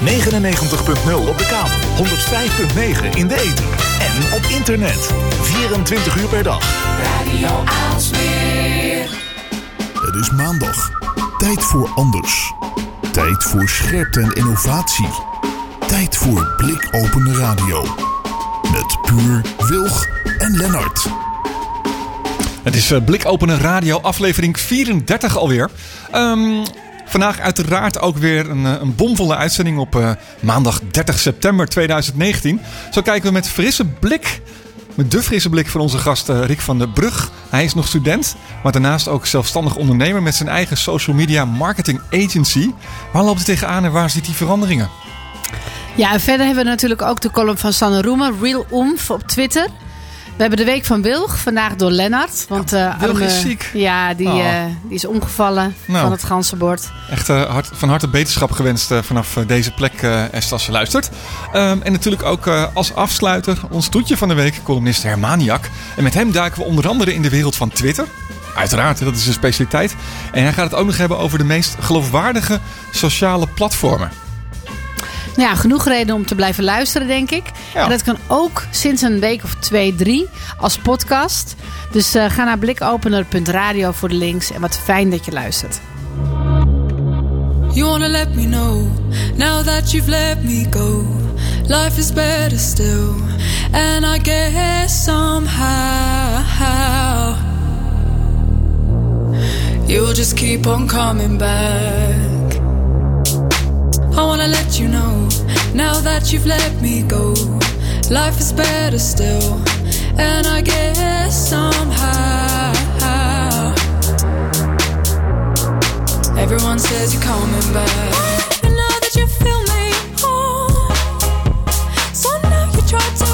99.0 op de kabel, 105.9 in de ether en op internet. 24 uur per dag. Radio Aalsmeer. Het is maandag. Tijd voor anders. Tijd voor scherpte en innovatie. Tijd voor blikopende radio. Met Puur, Wilg en Lennart. Het is uh, Blikopene Radio, aflevering 34 alweer. Um, vandaag uiteraard ook weer een, een bomvolle uitzending op uh, maandag 30 september 2019. Zo kijken we met frisse blik, met de frisse blik van onze gast uh, Rick van der Brug. Hij is nog student, maar daarnaast ook zelfstandig ondernemer met zijn eigen social media marketing agency. Waar loopt het tegenaan en waar ziet hij veranderingen? Ja, en verder hebben we natuurlijk ook de column van Sanne Roemer, Real Oomph op Twitter. We hebben de week van Wilg, vandaag door Lennart. Want ja, uh, Wilg is ziek. Ja, die, Oh. uh, die is omgevallen Nou. van het ganzenbord. Echt uh, hart, van harte beterschap gewenst vanaf deze plek, Esther, als luistert. Um, en natuurlijk ook als afsluiter ons toetje van de week, columnist Hermaniak. En met hem duiken we onder andere in de wereld van Twitter. Uiteraard, dat is zijn specialiteit. En hij gaat het ook nog hebben over de meest geloofwaardige sociale platformen. Nou ja, genoeg reden om te blijven luisteren, denk ik. Ja. En dat kan ook sinds een week of twee, drie als podcast. Dus uh, ga naar blikopener.radio voor de links. En wat fijn dat je luistert. You wanna let me know now that you've let me go. Life is better still, and I guess somehow you'll just keep on coming back. I wanna let you know now that you've let me go. Life is better still, and I guess somehow everyone says you're coming back. And now that you feel me, oh, so now you try to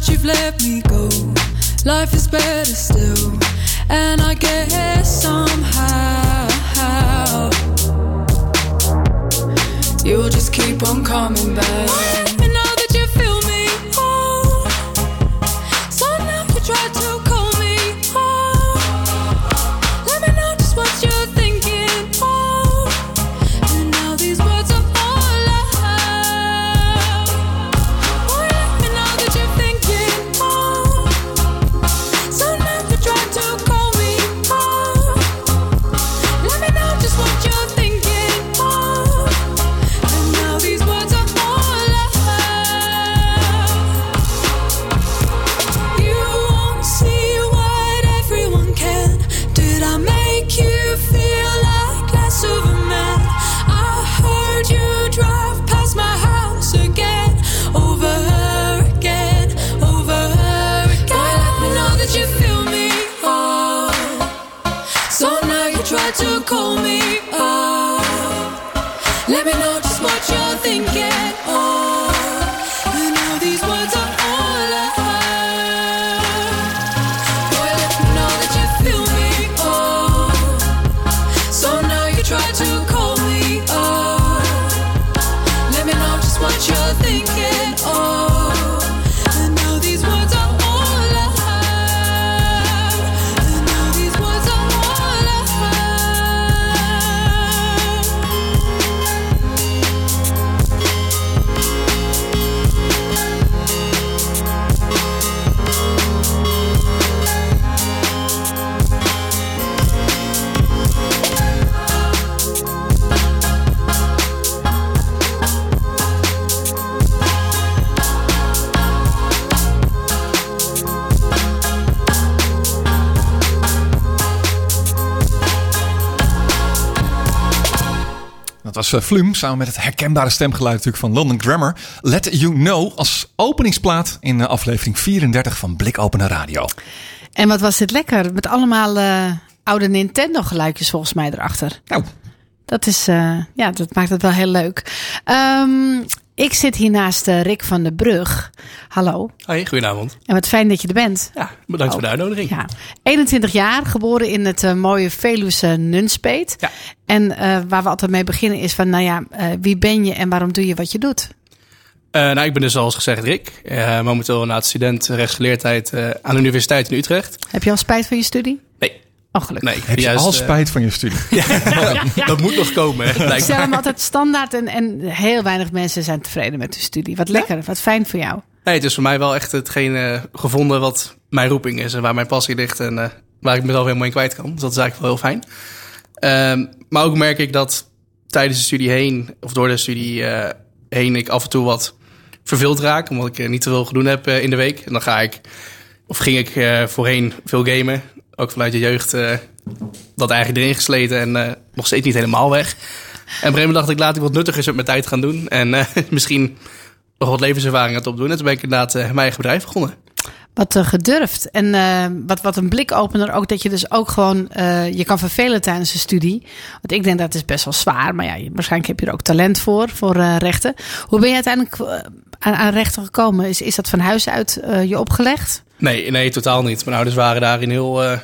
that you've let me go. Life is better still, and I guess somehow you'll just keep on coming back. Was Flum, samen met het herkenbare stemgeluid natuurlijk van London Grammar. Let You Know als openingsplaat in uh, aflevering 34 van Blikopene Radio. En wat was dit lekker. Met allemaal uh, oude Nintendo geluidjes volgens mij erachter. Nou, Dat, is, eh, ja, dat maakt het wel heel leuk. Ehm, ik zit hier naast eh, Rick van der Brug. Hallo. Hoi, goedenavond. En wat fijn dat je er bent. Ja, bedankt voor de uitnodiging. Ja, 21 jaar, geboren in het eh, mooie Veluwe Nunspeet. Ja. En eh, waar we altijd mee beginnen is van, nou ja, wie ben je en waarom doe je wat je doet? Nou, ik ben dus zoals gezegd Rick. Momenteel inderdaad student rechtsgeleerdheid aan de Universiteit in Utrecht. Heb je al spijt van je studie? Oh, gelukkig. nee. Heb je juist, al eh, spijt van je studie? dat moet nog komen. Ik stel hem altijd standaard en, en heel weinig mensen zijn tevreden met hun studie. Wat lekker, wat fijn voor jou. Nee, het is voor mij wel echt hetgeen eh, gevonden wat mijn roeping is en waar mijn passie ligt en eh, waar ik mezelf helemaal in kwijt kan. Dus dat is eigenlijk wel heel fijn. Ehm, maar ook merk ik dat tijdens de studie heen, of door de studie eh, heen, ik af en toe wat verveeld raak. Omdat ik niet te veel gedaan heb in de week. En dan ga ik, of ging ik eh, voorheen veel gamen. Ook vanuit de jeugd eh, dat eigenlijk erin gesleten en eh, nog steeds niet helemaal weg. En op dacht ik, laat ik wat nuttigers met mijn tijd gaan doen. En eh, misschien nog wat levenservaring aan het opdoen. En toen ben ik inderdaad mijn eigen bedrijf begonnen. Wat gedurfd. En wat, wat een blikopener ook, dat je dus ook gewoon je kan vervelen tijdens de studie. Want ik denk dat is best wel zwaar. Maar ja, je- waarschijnlijk heb je er ook talent voor, voor rechten. Hoe ben je uiteindelijk aan, aan rechten gekomen? Is, is dat van huis uit je opgelegd? Nee, nee, totaal niet. Mijn ouders waren daarin heel eh,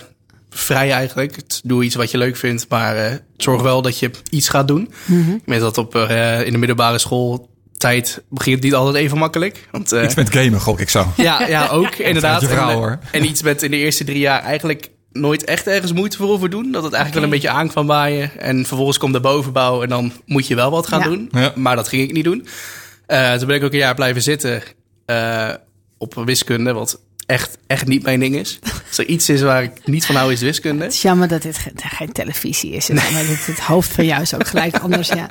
vrij eigenlijk. Doe iets wat je leuk vindt, maar eh, zorg wel dat je iets gaat doen. Ik weet dat op, eh, in de middelbare schooltijd begint het niet altijd even makkelijk. Want, eh, Iets met gamen, gok ik zo. ja, ja, ook inderdaad. je vrouw, en, hoor. en iets met in de eerste drie jaar eigenlijk nooit echt ergens moeite voor hoeven doen. Dat het eigenlijk wel een beetje aan kwam waaien. En vervolgens komt de bovenbouw en dan moet je wel wat gaan Ja. doen. Ja. Maar dat ging ik niet doen. Eh, toen ben ik ook een jaar blijven zitten eh, op wiskunde, wat echt, echt niet mijn ding is. Als er iets is waar ik niet van hou, is wiskunde. Het is jammer dat dit ge- geen televisie is. Maar het, het hoofd van jou is ook gelijk anders. Ja.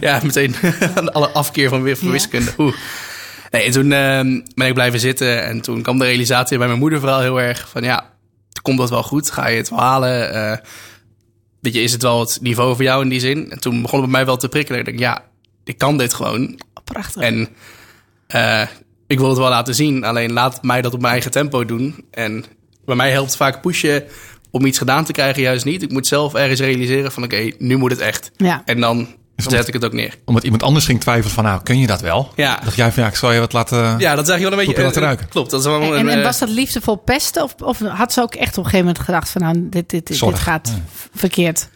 Ja, meteen alle afkeer van, weer van wiskunde. Oeh. Nee, en toen ehm, ben ik blijven zitten. En toen kwam de realisatie bij mijn moeder vooral heel erg van... ja, komt dat wel goed? Ga je het wel halen? Eh, weet je, is het wel het niveau voor jou in die zin? En toen begon het bij mij wel te prikkelen. Ik dacht, ja, ik kan dit gewoon. Prachtig. En eh, ik wil het wel laten zien. Alleen laat mij dat op mijn eigen tempo doen. En bij mij helpt vaak pushen om iets gedaan te krijgen juist niet. Ik moet zelf ergens realiseren van oké, nu moet het echt. Ja. En dan zet ik het ook neer. Omdat iemand anders ging twijfelen van, nou, kun je dat wel? Ja. Dacht jij van, ja, ik zal je wat laten... Ja, dat is eigenlijk wel een beetje... Te eh, ruiken. Klopt, dat is wel En, een... en, en eh, was dat liefdevol pesten? Of, of had ze ook echt op een gegeven moment gedacht van nou, dit, dit, dit, gaat verkeerd?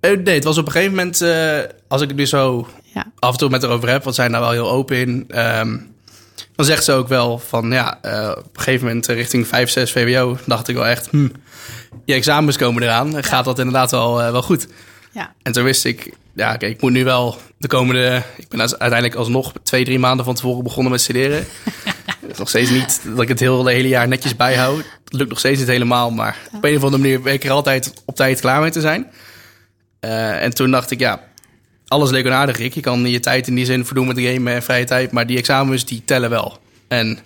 eh, nee, het was op een gegeven moment... eh, als ik het nu zo Ja. af en toe met erover heb... want zij zijn daar wel heel open in... ehm, dan zegt ze ook wel van... ja, eh, op een gegeven moment eh, richting 5, 6 VWO... dacht ik wel echt... Hm, je examens komen eraan. Gaat dat inderdaad wel, eh, wel goed? Ja. En toen wist ik... Ja, oké, ik moet nu wel de komende... Ik ben uiteindelijk alsnog twee, drie maanden van tevoren begonnen met studeren. Het is nog steeds niet dat ik het heel, de hele jaar netjes bijhoud. Dat lukt nog steeds niet helemaal. Maar op een of andere manier ben ik er altijd op tijd klaar mee te zijn. En toen dacht ik, ja, alles leuk en aardig, Rick. Je kan je tijd in die zin verdoen met de game en vrije tijd. Maar die examens, die tellen wel. En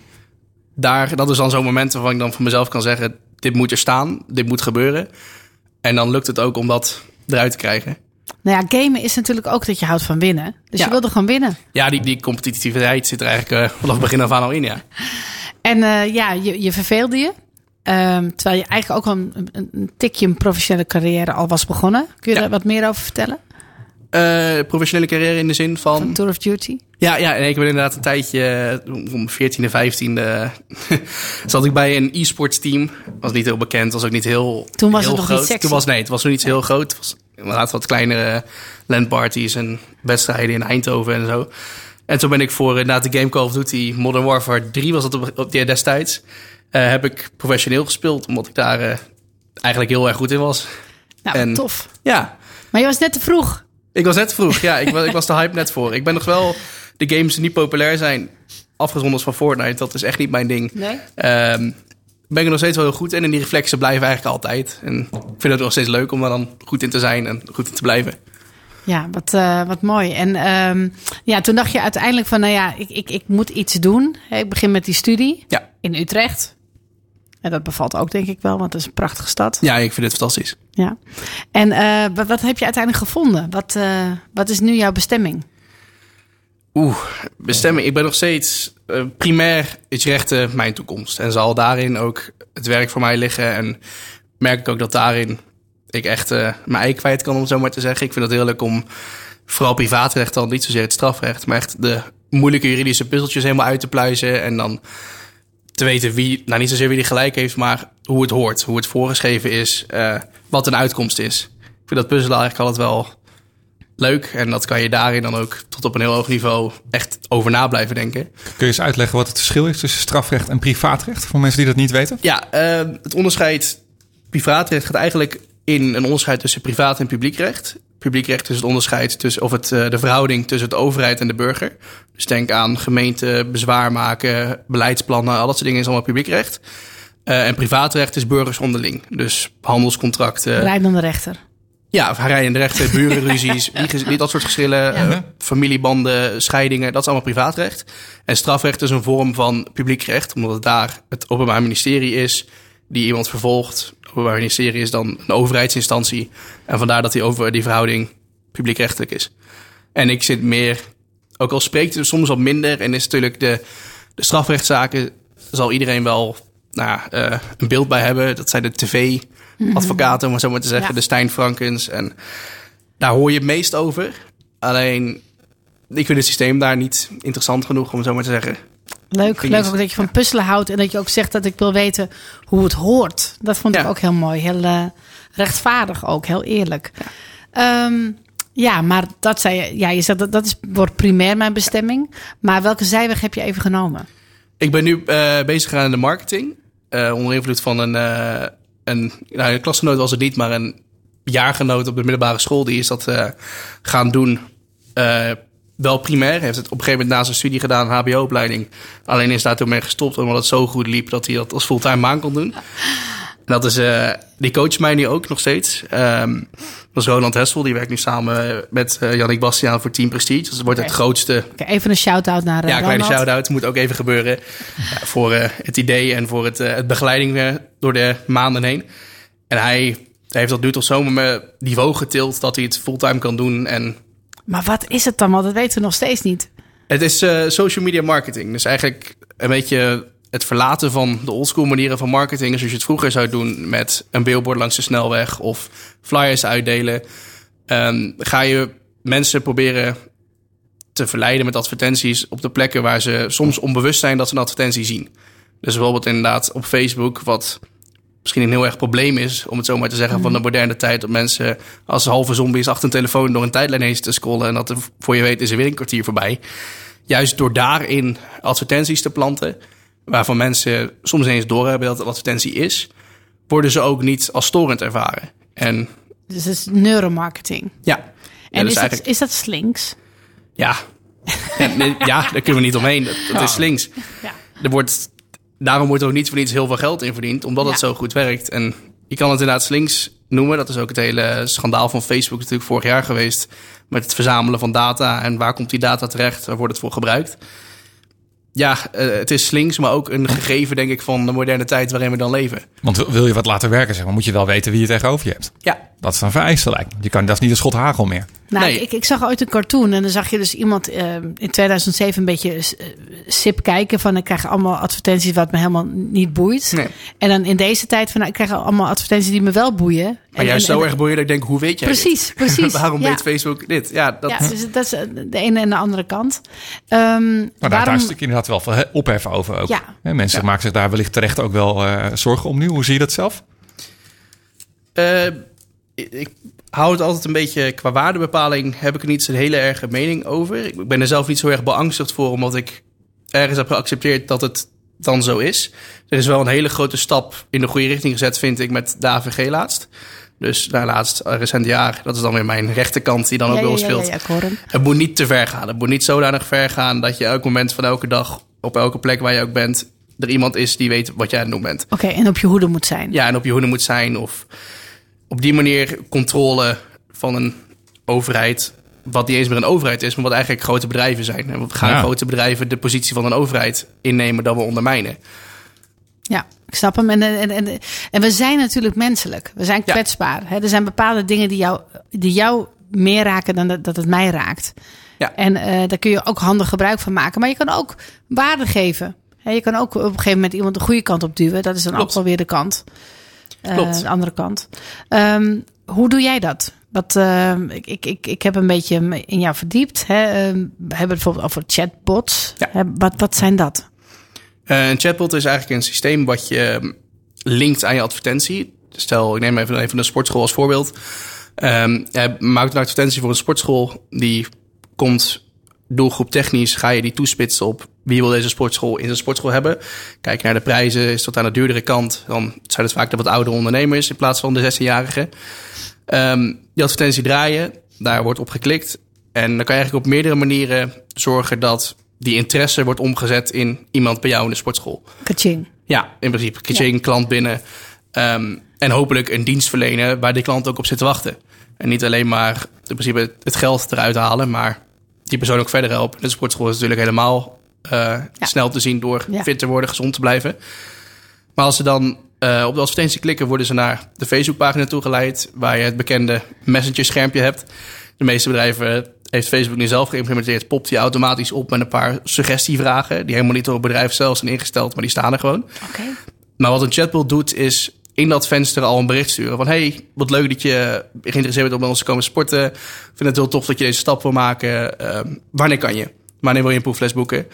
daar, dat is dan zo'n moment waarvan ik dan voor mezelf kan zeggen... dit moet er staan, dit moet gebeuren. En dan lukt het ook om dat eruit te krijgen. Nou ja, gamen is natuurlijk ook dat je houdt van winnen. Dus Ja. je wilde gewoon winnen. Ja, die, die competitiviteit zit er eigenlijk eh, vanaf begin af aan al in, ja. En eh, ja, je, je verveelde je. Ehm, terwijl je eigenlijk ook al een, een, een tikje een professionele carrière al was begonnen. Kun je Ja. daar wat meer over vertellen? Eh, professionele carrière in de zin van... Van Tour of Duty? Ja, ja, en ik ben inderdaad een tijdje, eh, om 14e, 15e, zat ik bij een e-sports team. Was niet heel bekend, was ook niet heel Toen was heel het nog groot. niet sexy. Toen was, nee, het was nog niet heel groot. Het was inderdaad wat kleinere landparties en wedstrijden in Eindhoven en zo. En toen ben ik voor inderdaad de game Call of Duty Modern Warfare 3 was dat op, op die destijds. eh, heb ik professioneel gespeeld, omdat ik daar eh, eigenlijk heel erg goed in was. Nou, En- tof. Ja, Maar je was net te vroeg. Ik was net vroeg. Ja, ik was, ik was de hype net voor. Ik ben nog wel de games die niet populair zijn, afgezonderd van Fortnite. Dat is echt niet mijn ding. Nee? Ehm, ben ik er nog steeds wel heel goed in. En die reflexen blijven eigenlijk altijd. En ik vind het nog steeds leuk om daar dan goed in te zijn en goed in te blijven. Ja, wat, eh, wat mooi. En ehm, ja, toen dacht je uiteindelijk van, nou ja, ik, ik, ik moet iets doen. Ik begin met die studie Ja. in Utrecht. En dat bevalt ook, denk ik wel, want het is een prachtige stad. Ja, ik vind het fantastisch. Ja. En eh, wat, heb je uiteindelijk gevonden? Wat, eh, wat is nu jouw bestemming? Oeh, bestemming. Ik ben nog steeds... eh, primair is rechten mijn toekomst. En zal daarin ook het werk voor mij liggen. En merk ik ook dat daarin ik echt mijn ei kwijt kan, om zo maar te zeggen. Ik vind het heel leuk om vooral privaatrecht dan, niet zozeer het strafrecht, maar echt de moeilijke juridische puzzeltjes helemaal uit te pluizen. En dan te weten wie, nou niet zozeer wie die gelijk heeft, maar hoe het hoort, hoe het voorgeschreven is, wat een uitkomst is. Ik vind dat puzzelen eigenlijk altijd wel leuk. En dat kan je daarin dan ook tot op een heel hoog niveau echt over na blijven denken. Kun je eens uitleggen wat het verschil is tussen strafrecht en privaatrecht? Voor mensen die dat niet weten. Ja, eh, het onderscheid privaatrecht gaat eigenlijk in een onderscheid tussen privaat en publiekrecht. Publiekrecht is het onderscheid tussen, of het, eh, de verhouding tussen de overheid en de burger. Dus denk aan gemeente, bezwaar maken, beleidsplannen, al dat soort dingen is allemaal publiekrecht. Eh, en privaatrecht is burgers onderling. Dus handelscontracten. Rijdende rechter. Ja, rijdende rechten, burenruzies, die, ges- die- dat soort geschillen, eh, familiebanden, scheidingen, dat is allemaal privaatrecht. En strafrecht is een vorm van publiekrecht, omdat het daar het Openbaar Ministerie is die iemand vervolgt. Het Openbaar Ministerie is dan een overheidsinstantie. En vandaar dat die, over, die verhouding publiekrechtelijk is. En ik zit meer, ook al spreekt het soms wat minder, en is natuurlijk de, de strafrechtszaken, zal iedereen wel nou, eh, een beeld bij hebben. Dat zijn de tv-advocaten, om het zo maar te zeggen, Ja. de Stijn Frankens. En daar hoor je het meest over. Alleen, ik vind het systeem daar niet interessant genoeg, om het zo maar te zeggen. Leuk, leuk ook dat je van puzzelen houdt en dat je ook zegt dat ik wil weten hoe het hoort. Dat vond ik Ja. ook heel mooi. Heel eh, rechtvaardig ook, heel eerlijk. Ja, ja maar dat zei je, ja, je zegt dat, dat is, wordt primair mijn bestemming. Maar welke zijweg heb je even genomen? Ik ben nu eh, bezig in de marketing. Eh, onder invloed van een, eh, een, nou, een klasgenoot was het niet, maar een jaargenoot op de middelbare school. Die is dat eh, gaan doen. wel primair. Heeft het op een gegeven moment na zijn studie gedaan, HBO-opleiding. Alleen is daar toen mee gestopt, omdat het zo goed liep dat hij dat als fulltime baan kon doen. Dat is, eh, die coacht mij nu ook nog steeds. Ehm, dat is Roland Hessel, die werkt nu samen met eh Jannik Bastiaan voor Team Prestige. Dus het wordt het grootste even een shout-out naar eh, ja, kleine Ronald. shout-out. Moet ook even gebeuren. Ja, voor eh, het idee en voor het, eh, het begeleiding eh, door de maanden heen. En hij, hij heeft dat nu tot zomer mijn niveau getild dat hij het fulltime kan doen. En Maar wat is het dan? Want dat weten we nog steeds niet. het is eh, social media marketing. Dus eigenlijk een beetje het verlaten van de oldschool manieren van marketing. Zoals je het vroeger zou doen met een billboard langs de snelweg of flyers uitdelen. Ehm, ga je mensen proberen te verleiden met advertenties op de plekken waar ze soms onbewust zijn dat ze een advertentie zien. Dus bijvoorbeeld inderdaad op Facebook, wat misschien een heel erg probleem is, om het zo maar te zeggen, van de moderne tijd. Dat mensen als halve zombies achter een telefoon door een tijdlijn heen te scrollen. En dat er, voor je weet is er weer een kwartier voorbij. Juist door daarin advertenties te planten, waarvan mensen soms eens doorhebben dat het advertentie is, worden ze ook niet als storend ervaren. En Dus het is neuromarketing. ja, En ja, dus is, dat, is dat slinks? ja. Ja, nee, ja, daar kunnen we niet omheen. Dat, dat is slinks. Ja. Er wordt, daarom wordt er ook niet voor niets heel veel geld in verdiend, omdat het zo goed werkt. En je kan het inderdaad slinks noemen. Dat is ook het hele schandaal van Facebook natuurlijk vorig jaar geweest. Met het verzamelen van data. En waar komt die data terecht? Waar wordt het voor gebruikt? Ja, eh, het is slinks, maar ook een gegeven, denk ik, van de moderne tijd waarin we dan leven. Want wil- je wat laten werken, zeg maar, moet je wel weten wie je tegenover je hebt. Ja, Dat is een vereiste lijkt. Je kan, dat is niet een schot hagel meer. Nou, Nee. ik, ik zag ooit een cartoon en dan zag je dus iemand eh, in 2007 een beetje eh, sip kijken van ik krijg allemaal advertenties wat me helemaal niet boeit. Nee. En dan in deze tijd van nou, ik krijg allemaal advertenties die me wel boeien. maar En- juist en- zo en- erg boeien dat ik denk, hoe weet jij Precies, dit? precies. Waarom Ja. weet Facebook dit? Ja, dat, Ja, dus dat is eh, de ene en de andere kant. Ehm, Maar daar, daar waarom, is natuurlijk inderdaad wel veel ophef over ook. Ja. Hè, Mensen Ja. maken zich daar wellicht terecht ook wel eh, zorgen om nu. Hoe zie je dat zelf? Eh, ik hou het altijd een beetje qua waardebepaling. Heb ik er niet zo'n hele erge mening over. Ik ben er zelf niet zo erg beangstigd voor, omdat ik ergens heb geaccepteerd dat het dan zo is. Er is wel een hele grote stap in de goede richting gezet, vind ik, met de AVG laatst. Dus daar laatst, eh, recent jaar, dat is dan weer mijn rechterkant die dan ook wel speelt. ja, ja. Het moet niet te ver gaan. Het moet niet zodanig ver gaan dat je elk moment van elke dag, op elke plek waar je ook bent, er iemand is die weet wat jij aan het doen bent. Oké, en op je hoede moet zijn. Ja, en op je hoede moet zijn. Of op die manier controle van een overheid. Wat niet eens meer een overheid is, maar wat eigenlijk grote bedrijven zijn. En wat gaan Ja. grote bedrijven de positie van een overheid innemen dan we ondermijnen? Ja, ik snap hem. En, en, en, en we zijn natuurlijk menselijk. We zijn Ja. kwetsbaar. Hè? Er zijn bepaalde dingen die jou, die jou meer raken dan dat, dat het mij raakt. Ja. En eh, daar kun je ook handig gebruik van maken. Maar je kan ook waarde geven. Hè, je kan ook op een gegeven moment iemand de goede kant op duwen. Dat is dan Klopt. ook wel weer de kant. Eh, Klopt. de andere kant. Ehm, hoe doe jij dat? Wat, eh, ik, ik, ik, ik heb een beetje in jou verdiept. Hè? Eh, we hebben bijvoorbeeld over chatbots. Ja. Wat, wat zijn dat? Eh, een chatbot is eigenlijk een systeem wat je ehm, linkt aan je advertentie. Stel, ik neem even, even een sportschool als voorbeeld. Ehm je maakt een advertentie voor een sportschool. Die komt doelgroep technisch, ga je die toespitsen op wie wil deze sportschool in zijn sportschool hebben. Kijk naar de prijzen, is dat aan de duurdere kant. Dan zijn het vaak de wat oudere ondernemers in plaats van de 16-jarigen. Ehm die advertentie draaien, daar wordt op geklikt. En dan kan je eigenlijk op meerdere manieren zorgen dat die interesse wordt omgezet in iemand bij jou in de sportschool. Kaching. Ja, in principe. Kaching, klant binnen. Ehm, en hopelijk een dienst verlenen waar die klant ook op zit te wachten. En niet alleen maar in principe het geld eruit halen, maar die persoon ook verder helpen. De sportschool is natuurlijk helemaal eh, snel te zien door fit te worden, gezond te blijven. Maar als ze dan eh, op de advertentie klikken, worden ze naar de Facebookpagina toegeleid, waar je het bekende messenger-schermpje hebt. De meeste bedrijven heeft Facebook nu zelf geïmplementeerd, popt die automatisch op met een paar suggestievragen, die helemaal niet door het bedrijf zelf zijn ingesteld, maar die staan er gewoon. Maar wat een chatbot doet, is in dat venster al een bericht sturen. Van hey, wat leuk dat je geïnteresseerd bent om bij ons te komen sporten. Ik vind het heel tof dat je deze stap wil maken. Ehm, wanneer kan je? Wanneer wil je een proefles boeken?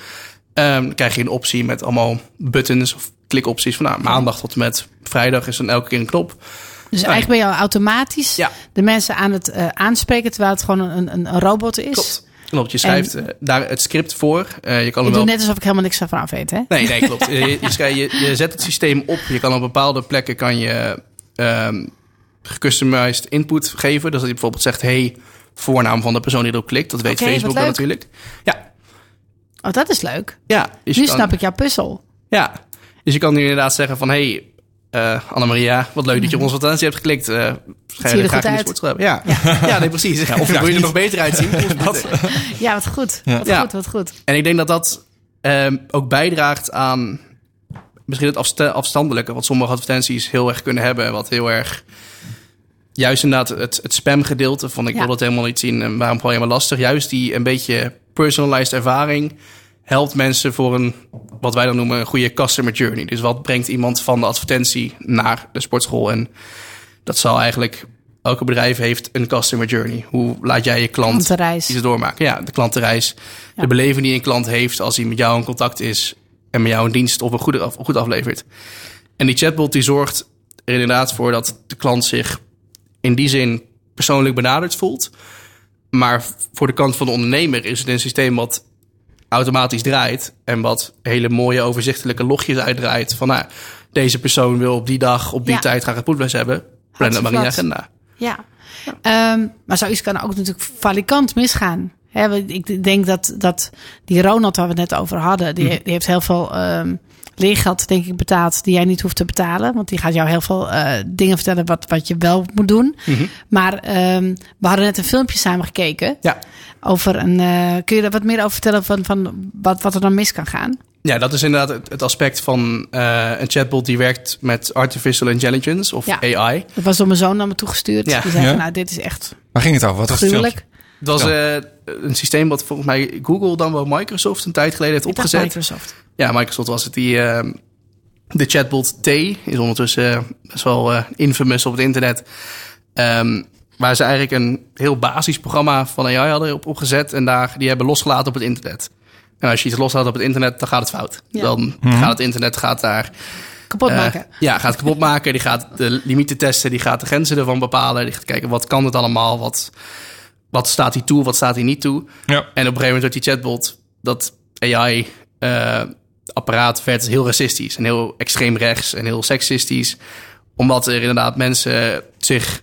Ehm, dan krijg je een optie met allemaal buttons of klikopties. Van nou, maandag tot en met vrijdag is dan elke keer een knop. Dus eigenlijk ben je al automatisch Ja. de mensen aan het eh, aanspreken terwijl het gewoon een, een, een robot is. Klopt. Klopt, je schrijft eh, daar het script voor. Eh, je kan Ik wel net alsof ik helemaal niks van af weet, hè? Nee, nee, klopt. je, je, zet het systeem op. Je kan op bepaalde plekken kan je ehm gecustomized input geven. Dus dat je bijvoorbeeld zegt, hey, voornaam van de persoon die erop klikt. Dat weet Facebook dan natuurlijk. Ja, Oh, dat is leuk. ja. Dus je Nu kan- snap ik jouw puzzel. Ja, dus je kan nu inderdaad zeggen van, hey, eh Annemaria, wat leuk dat je op onze vakantie hebt geklikt. Eh ga Zie je er graag goed in de sportschool hebben? Ja, ja. nee, precies. of wil je er nog beter uitzien? Dat, Ja, wat goed. Wat Ja. goed, wat goed. En ik denk dat dat ehm, ook bijdraagt aan misschien het afstandelijke, wat sommige advertenties heel erg kunnen hebben. Wat heel erg, juist inderdaad het, het spamgedeelte van ik Ja. wil dat helemaal niet zien en waarom gewoon helemaal lastig. Juist die een beetje personalized ervaring helpt mensen voor een, wat wij dan noemen, een goede customer journey. Dus wat brengt iemand van de advertentie naar de sportschool? En dat zal eigenlijk, elke bedrijf heeft een customer journey. Hoe laat jij je klant iets doormaken? Ja, de klantenreis. Ja. De beleving die een klant heeft als hij met jou in contact is en met jou een dienst of een goede af, goed aflevert. En die chatbot die zorgt er inderdaad voor dat de klant zich in die zin persoonlijk benaderd voelt. Maar voor de kant van de ondernemer is het een systeem wat automatisch draait. En wat hele mooie overzichtelijke logjes uitdraait. Van nou, deze persoon wil op die dag, op die Ja. tijd graag een proefles hebben. Plan dat maar in je agenda. Ja. Ehm, maar zoiets kan ook natuurlijk valikant misgaan. Want ik denk dat, dat die Ronald waar we het net over hadden, die, die heeft heel veel ehm, leergeld, denk ik, betaald die jij niet hoeft te betalen. Want die gaat jou heel veel eh, dingen vertellen wat, wat je wel moet doen. Maar ehm, we hadden net een filmpje samen gekeken Ja. over een. eh, kun je daar wat meer over vertellen van, van wat, wat er dan mis kan gaan? Ja, dat is inderdaad het, het aspect van eh, een chatbot die werkt met artificial intelligence of Ja. AI. Dat was door mijn zoon naar me toegestuurd. Ja. Die zei: Ja. van, Nou, dit is echt Waar ging het over? Wat was het. Het was eh, een systeem wat volgens mij Google dan wel Microsoft een tijd geleden heeft opgezet. Microsoft. Ja, Microsoft was het. Die, eh, de chatbot T is ondertussen eh, best wel eh, infamous op het internet. Ehm, waar ze eigenlijk een heel basisprogramma van AI hadden op, opgezet. En daar, die hebben losgelaten op het internet. En als je iets loslaat op het internet, dan gaat het fout. Ja. Dan gaat het internet gaat daar Kapot eh, maken. ja, gaat kapot maken. Die gaat de limieten testen. Die gaat de grenzen ervan bepalen. Die gaat kijken wat kan het allemaal. Wat, wat staat hij toe, wat staat hij niet toe. Ja. En op een gegeven moment werd die chatbot, dat AI-apparaat, werd heel racistisch en heel extreem rechts en heel seksistisch. Omdat er inderdaad mensen zich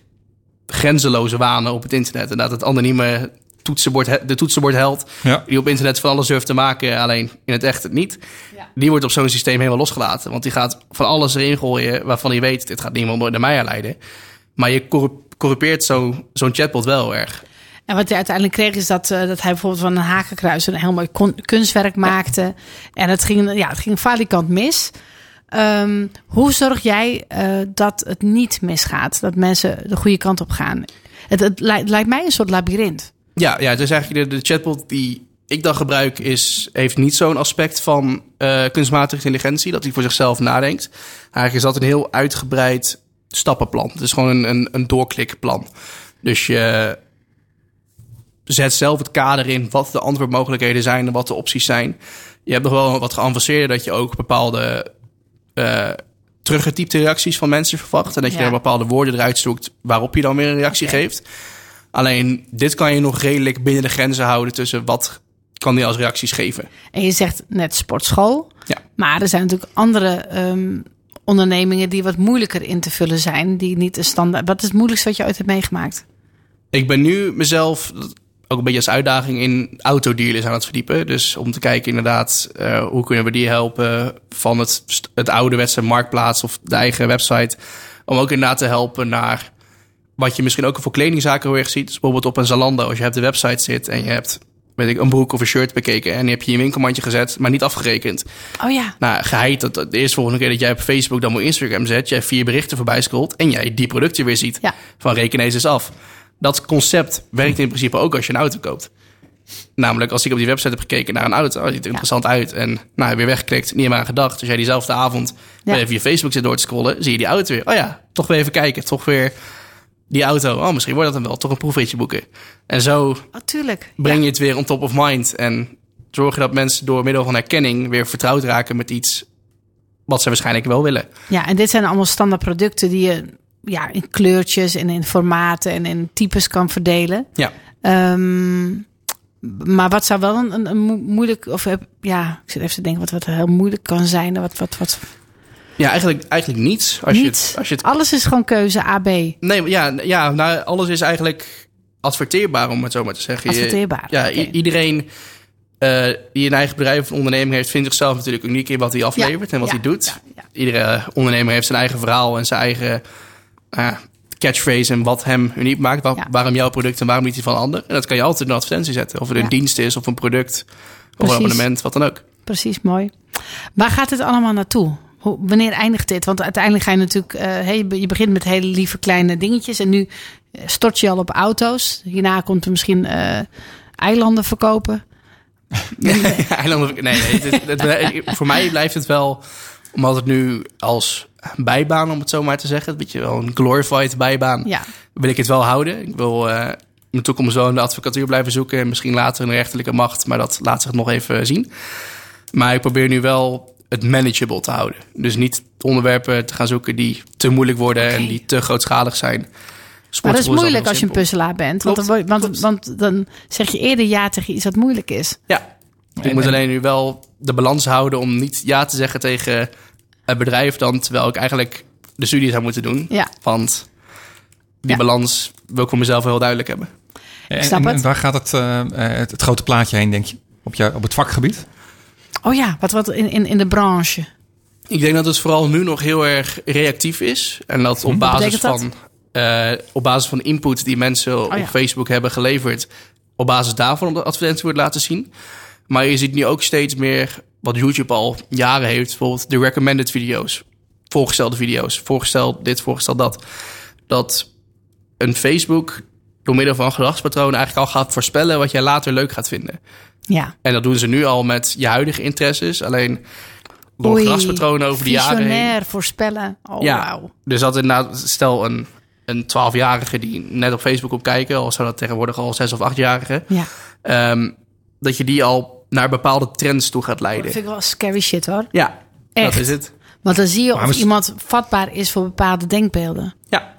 grenzeloze wanen op het internet. En dat het anonieme toetsenbord, de toetsenbordheld, Ja. die op internet van alles durft te maken, alleen in het echt het niet. Ja. Die wordt op zo'n systeem helemaal losgelaten. Want die gaat van alles erin gooien waarvan hij weet, dit gaat niemand nooit naar mij aanleiden. Maar je corrup- corrupeert zo- zo'n chatbot wel erg. En wat hij uiteindelijk kreeg is dat, eh, dat hij bijvoorbeeld van een hakenkruis een heel mooi kon- kunstwerk maakte. En het ging, ja, het ging valikant mis. Ehm, hoe zorg jij eh, dat het niet misgaat? Dat mensen de goede kant op gaan? Het, het, lijkt, mij een soort labyrint. Ja, ja het is eigenlijk de, de chatbot die ik dan gebruik, is, heeft niet zo'n aspect van eh, kunstmatige intelligentie, dat hij voor zichzelf nadenkt. Eigenlijk is dat een heel uitgebreid stappenplan. Het is gewoon een, een, een doorklikplan. Dus je zet zelf het kader in wat de antwoordmogelijkheden zijn en wat de opties zijn. Je hebt nog wel wat geavanceerder dat je ook bepaalde eh teruggetypte reacties van mensen verwacht. En dat je Ja. er bepaalde woorden eruit zoekt waarop je dan weer een reactie geeft. Alleen dit kan je nog redelijk binnen de grenzen houden tussen wat kan die als reacties geven. En je zegt net sportschool. Ja. Maar er zijn natuurlijk andere ehm, ondernemingen die wat moeilijker in te vullen zijn. Die niet een standaard. Wat is het moeilijkste wat je ooit hebt meegemaakt? Ik ben nu mezelf ook een beetje als uitdaging in autodealers aan het verdiepen. Dus om te kijken inderdaad, eh, hoe kunnen we die helpen van het, het ouderwetse marktplaats of de eigen website. Om ook inderdaad te helpen naar wat je misschien ook voor kledingzaken heel erg ziet. Dus bijvoorbeeld op een Zalando, als je op de website zit en je hebt weet ik, een broek of een shirt bekeken en die heb je in je winkelmandje gezet, maar niet afgerekend. Oh ja. Nou, geheid dat dat de eerste volgende keer dat jij op Facebook dan op Instagram zet, jij vier berichten voorbij scrolt en jij die producten weer ziet. Ja. Van reken eens eens af. Dat concept werkt in principe ook als je een auto koopt. Namelijk, als ik op die website heb gekeken naar een auto, oh, ziet er interessant uit. En nou, weer weggeklikt, niet meer aan gedacht. Dus jij diezelfde avond Ja. weer even je Facebook zit door te scrollen, zie je die auto weer. Oh ja, toch weer even kijken. Toch weer die auto. Oh, misschien wordt dat dan wel. Toch een proefritje boeken. En zo Oh, breng je het weer on top of mind. En zorgen dat mensen door middel van herkenning weer vertrouwd raken met iets wat ze waarschijnlijk wel willen. Ja, en dit zijn allemaal standaard producten die je ja, in kleurtjes en in formaten en in types kan verdelen. Ja. Ehm, maar wat zou wel een, een, een mo- moeilijk, of heb- ja, ik zit even te denken wat, wat heel moeilijk kan zijn. Wat, wat, wat, Ja, eigenlijk, eigenlijk niets. Als je niet. het, als je het Alles is gewoon keuze AB. Nee, ja, ja nou, alles is eigenlijk adverteerbaar, om het zo maar te zeggen. Je- Adverteerbaar, Ja, iedereen eh, die een eigen bedrijf of een onderneming heeft, vindt zichzelf natuurlijk uniek in wat hij aflevert en wat ja, hij doet. ja. Iedere ondernemer heeft zijn eigen verhaal en zijn eigen eh, catchphrase en wat hem uniek maakt. Ja. Waarom jouw product en waarom niet die van ander. En dat kan je altijd in een advertentie zetten. Of het een Ja. dienst is of een product of Precies. een abonnement, wat dan ook. Precies, mooi. Waar gaat het allemaal naartoe? Hoe, wanneer eindigt dit? Want uiteindelijk ga je natuurlijk... eh, hey, je be- je begint met hele lieve kleine dingetjes... en nu eh, stort je al op auto's. Hierna komt er misschien eilanden verkopen. Eilanden, nee, nee. Het, het- het- voor mij blijft het wel, omdat het nu als bijbaan, om het zo maar te zeggen, een beetje wel een glorified bijbaan, Ja, wil ik het wel houden. Ik wil eh in de toekomst wel in de advocatuur blijven zoeken en misschien later een rechterlijke macht, maar dat laat zich nog even zien. Maar ik probeer nu wel het manageable te houden. Dus niet onderwerpen te gaan zoeken die te moeilijk worden en die te grootschalig zijn. maar dat is moeilijk als je een puzzelaar bent. Want, dan, want, want dan zeg je eerder ja tegen iets wat moeilijk is. Ja. Ik En- moet en- alleen nu wel de balans houden om niet ja te zeggen tegen het bedrijf dan, terwijl ik eigenlijk de studie zou moeten doen. Ja. Want die Ja. balans wil ik voor mezelf heel duidelijk hebben. En, snap en- waar gaat het, eh, eh, het, het grote plaatje heen, denk je? Op, jou, op het vakgebied? Oh ja, wat, wat in, in, in de branche. Ik denk dat het vooral nu nog heel erg reactief is. En dat op basis betekent dat? van eh, op basis van input die mensen op ja. Facebook hebben geleverd, op basis daarvan de advertentie wordt laten zien. Maar je ziet nu ook steeds meer wat YouTube al jaren heeft, bijvoorbeeld de recommended video's, voorgestelde video's, voorgesteld dit, voorgesteld dat. Dat een Facebook door middel van gedragspatronen eigenlijk al gaat voorspellen wat jij later leuk gaat vinden. Ja. En dat doen ze nu al met je huidige interesses. Alleen door Oei, gedragspatronen over de jaren heen. Voorspellen. Oh, Ja, dus dat inderdaad, stel een, een 12-jarige die net op Facebook op kijken, al zou dat tegenwoordig al 6 of 8-jarige, Ja. ehm, dat je die al naar bepaalde trends toe gaat Dat leiden. vind ik wel scary shit hoor. Ja, Echt. dat is het. Want dan zie je of we- iemand vatbaar is voor bepaalde denkbeelden. Ja,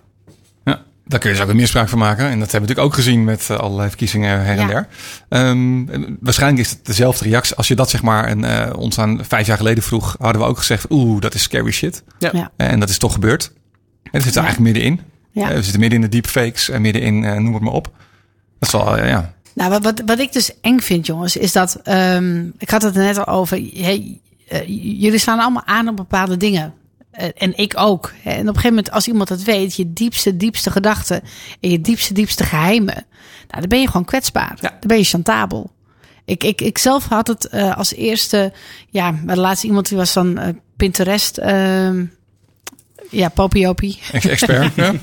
Ja, daar kun je dus ook een misbruik van maken. En dat hebben we natuurlijk ook gezien met eh, allerlei verkiezingen her en Ja. der. Ehm, en waarschijnlijk is het dezelfde reactie. Als je dat zeg maar een, eh, ons aan vijf jaar geleden vroeg, hadden we ook gezegd, oeh, dat is scary shit. ja. Ja. En dat is toch gebeurd. En dat zit er Ja. eigenlijk middenin. Ja. Eh, we zitten midden in de deepfakes en midden in, eh, noem het maar op. Dat is wel, eh, ja. Nou, wat, wat, wat ik dus eng vind, jongens, is dat. ehm, ik had het er net al over. Hey, eh, jullie slaan allemaal aan op bepaalde dingen. Eh, en ik ook. En op een gegeven moment, als iemand dat weet, je diepste, diepste gedachten en je diepste, diepste geheimen, nou, dan ben je gewoon kwetsbaar. Ja. Dan ben je chantabel. Ik, ik, ik zelf had het eh, als eerste, ja, maar de laatste iemand die was dan Pinterest. ehm, ja, Popiopie, Ex- Expert, ja.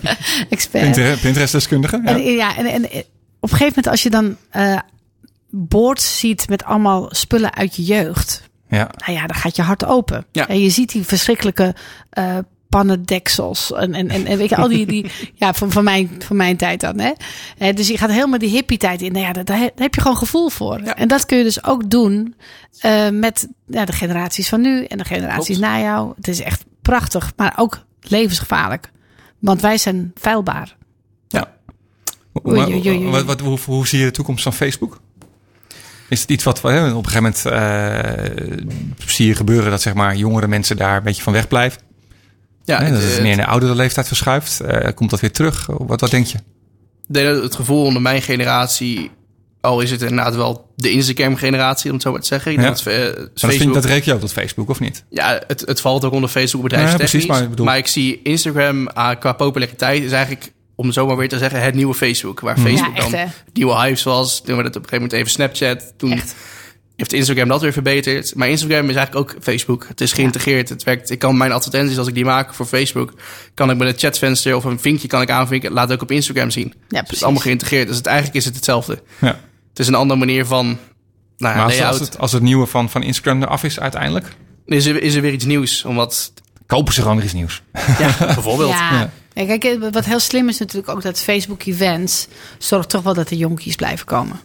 expert. Pinterest- Pinterest-deskundige. Ja. En, ja, en, en op een gegeven moment als je dan eh boards ziet met allemaal spullen uit je jeugd. ja. Nou ja, dan gaat je hart open. Ja. En je ziet die verschrikkelijke eh pannendeksels. En, en, en, en weet je, al die, die ja, van, van, mijn, van mijn tijd dan. Hè? Eh, dus je gaat helemaal die hippie tijd in. Nou ja, daar, daar heb- je gewoon gevoel voor. En dat kun je dus ook doen eh, met ja, de generaties van nu en de generaties Klopt. na jou. Het is echt prachtig, maar ook levensgevaarlijk. Want wij zijn feilbaar. Ja. Oei, Maar, oei, oei, oei. Wat, wat, hoe, hoe zie je de toekomst van Facebook? Is het iets wat we, hè, op een gegeven moment eh, zie je gebeuren dat zeg maar, jongere mensen daar een beetje van wegblijven? Ja, Hè, dat het, het meer in de oudere leeftijd verschuift. Eh, komt dat weer terug? Wat, wat denk je? Ik denk dat het gevoel onder mijn generatie, al is het inderdaad wel de Instagram-generatie, om het zo maar te zeggen. Ik Ja. denk dat, eh, Maar dat, Facebook, vind, dat reken je ook tot Facebook, of niet? ja, het, het valt ook onder Facebook bedrijfstechnisch. Ja, precies, maar maar, ik bedoel- ik zie Instagram ah, qua populariteit is eigenlijk, om het zo maar weer te zeggen, het nieuwe Facebook. Waar Mhm. Facebook Ja, echt, dan hè? nieuwe hypes was. Toen werd het op een gegeven moment even Snapchat. Toen Echt. heeft Instagram dat weer verbeterd. Maar Instagram is eigenlijk ook Facebook. Het is geïntegreerd. Het werkt. Ik kan mijn advertenties, als ik die maak voor Facebook, kan ik met een chatvenster of een vinkje kan ik aanvinken. Laat ook op Instagram zien. Dus het is allemaal geïntegreerd. Dus het, eigenlijk is het hetzelfde. Ja. Het is een andere manier van nou, ja, Maar als, het, als het nieuwe van, van Instagram eraf is uiteindelijk, Is, er, is er weer iets nieuws. Omdat, kopen ze gewoon iets nieuws. ja, bijvoorbeeld. Ja. Ja. Ja, kijk, eh, wat heel slim is natuurlijk ook dat Facebook Events zorgt toch wel dat de jonkies blijven komen.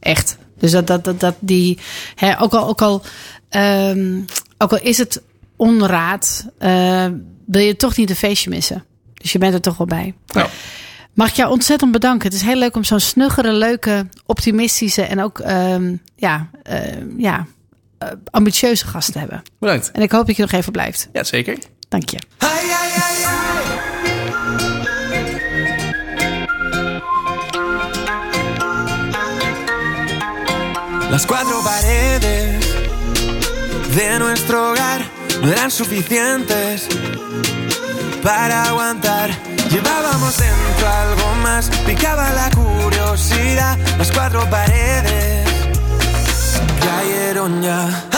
Echt. Dus dat, dat, dat, dat die, hè, ook al, ook al, ehm, ook al is het onraad, eh, wil je toch niet een feestje missen. Dus je bent er toch wel bij. Ja. Mag ik jou ontzettend bedanken. Het is heel leuk om zo'n snuggere, leuke, optimistische en ook ehm, ja, ehm, ja, eh, ambitieuze gast te hebben. Bedankt. En ik hoop dat je nog even blijft. Ja, zeker. Dank je. Las cuatro paredes de nuestro hogar no eran suficientes para aguantar. Llevábamos dentro algo más, picaba la curiosidad. Las cuatro paredes yeah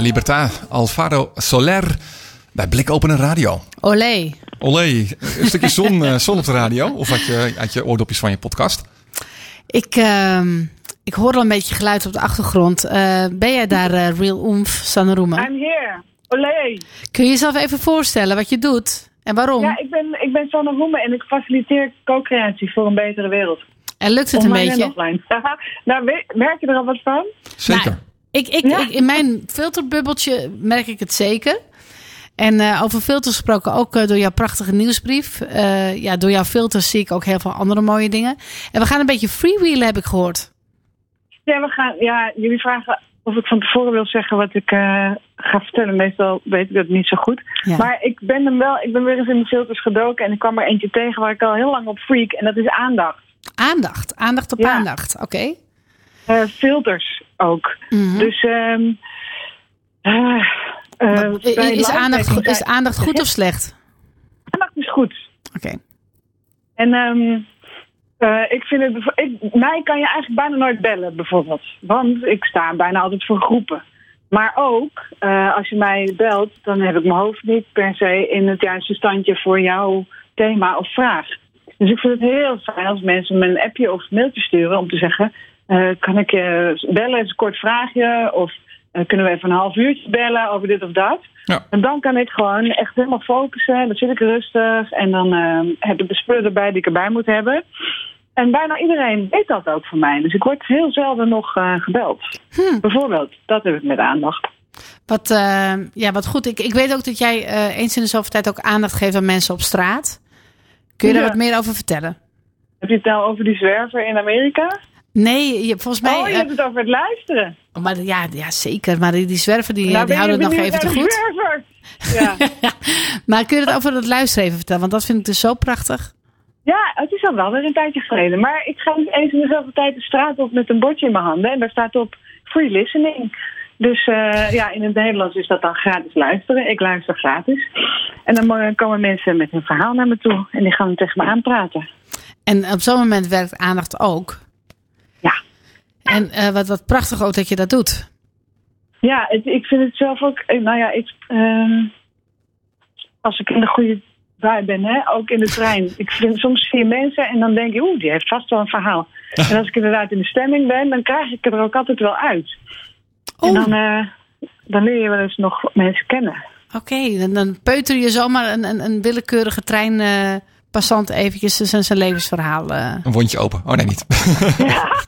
libertad. Alvaro Soler. Bij Blikopener Radio. Olé. Olé, een stukje zon, eh, zon op de radio. Of had je, had je oordopjes van je podcast? Ik, ehm, ik hoor al een beetje geluid op de achtergrond. Eh, ben jij daar, eh, Real Sanne Roemen? I'm here. Olé. Kun je jezelf even voorstellen wat je doet en waarom? Ja, ik ben, ik ben Sanne Roemen en ik faciliteer co-creatie voor een betere wereld. En lukt het een Online beetje? en offline. nou, merk je er al wat van? Zeker. Nou, ik, ik, Ja. ik, in mijn filterbubbeltje merk ik het zeker. En eh, over filters gesproken, ook eh, door jouw prachtige nieuwsbrief. Eh, ja, door jouw filters zie ik ook heel veel andere mooie dingen. En we gaan een beetje freewheelen, heb ik gehoord. Ja, we gaan, ja, jullie vragen of ik van tevoren wil zeggen wat ik ga vertellen. Meestal weet ik dat niet zo goed. Ja. Maar ik ben hem wel, ik ben weer eens in de filters gedoken en ik kwam er eentje tegen waar ik al heel lang op freak. En dat is aandacht. Aandacht, aandacht op Ja. aandacht. Oké. Eh, filters ook. Mhm. Dus bij is, aandacht, is aandacht goed of slecht? aandacht is goed. Oké. En ehm, eh, ik vind het, ik, mij kan je eigenlijk bijna nooit bellen, bijvoorbeeld. Want ik sta bijna altijd voor groepen. Maar ook, als je mij belt, dan heb ik mijn hoofd niet per se in het juiste standje voor jouw thema of vraag. Dus ik vind het heel fijn als mensen me een appje of mailtje sturen om te zeggen: kan ik je bellen, eens een kort vraagje? Of eh, kunnen we even een half uurtje bellen over dit of dat? Ja. En dan kan ik gewoon echt helemaal focussen. Dan zit ik rustig en dan eh, heb ik de spullen erbij die ik erbij moet hebben. En bijna iedereen weet dat ook van mij. Dus ik word heel zelden nog eh, gebeld. Bijvoorbeeld, dat heb ik met aandacht. Wat, eh, ja, wat goed. Ik, ik weet ook dat jij eh, eens in de zoveel tijd ook aandacht geeft aan mensen op straat. Kun je daar Ja. wat meer over vertellen? Heb je het nou over die zwerver in Amerika? Nee, je, volgens mij. oh, je eh, hebt het over het luisteren. maar ja, ja, zeker. Maar die, die zwerver die, Nou, die houden we nog even te goed. Zwerver? Ja. Maar kun je het over het luisteren even vertellen? Want dat vind ik dus zo prachtig. ja, het is al wel weer een tijdje geleden. Maar ik ga niet eens in dezelfde tijd de straat op met een bordje in mijn handen. En daar staat op free listening. Dus eh, ja, in het Nederlands is dat dan gratis luisteren. Ik luister gratis. En dan komen mensen met hun verhaal naar me toe. En die gaan tegen me aanpraten. En op zo'n moment werkt aandacht ook. Ja. En eh, wat, wat prachtig ook dat je dat doet. Ja, het- ik vind het zelf ook. eh, Nou ja, ik, ehm, als ik in de goede bui ben, hè, ook in de trein. Ik vind, soms zie je mensen en dan denk je, oeh, die heeft vast wel een verhaal. En als ik inderdaad in de stemming ben, dan krijg ik er ook altijd wel uit. En Oh, dan, eh, dan leer je wel eens nog mensen kennen. oké. Dan, dan peuter je zomaar een, een, een willekeurige treinpassant eventjes zijn, zijn levensverhaal. eh. Een wondje open. Oh nee, niet.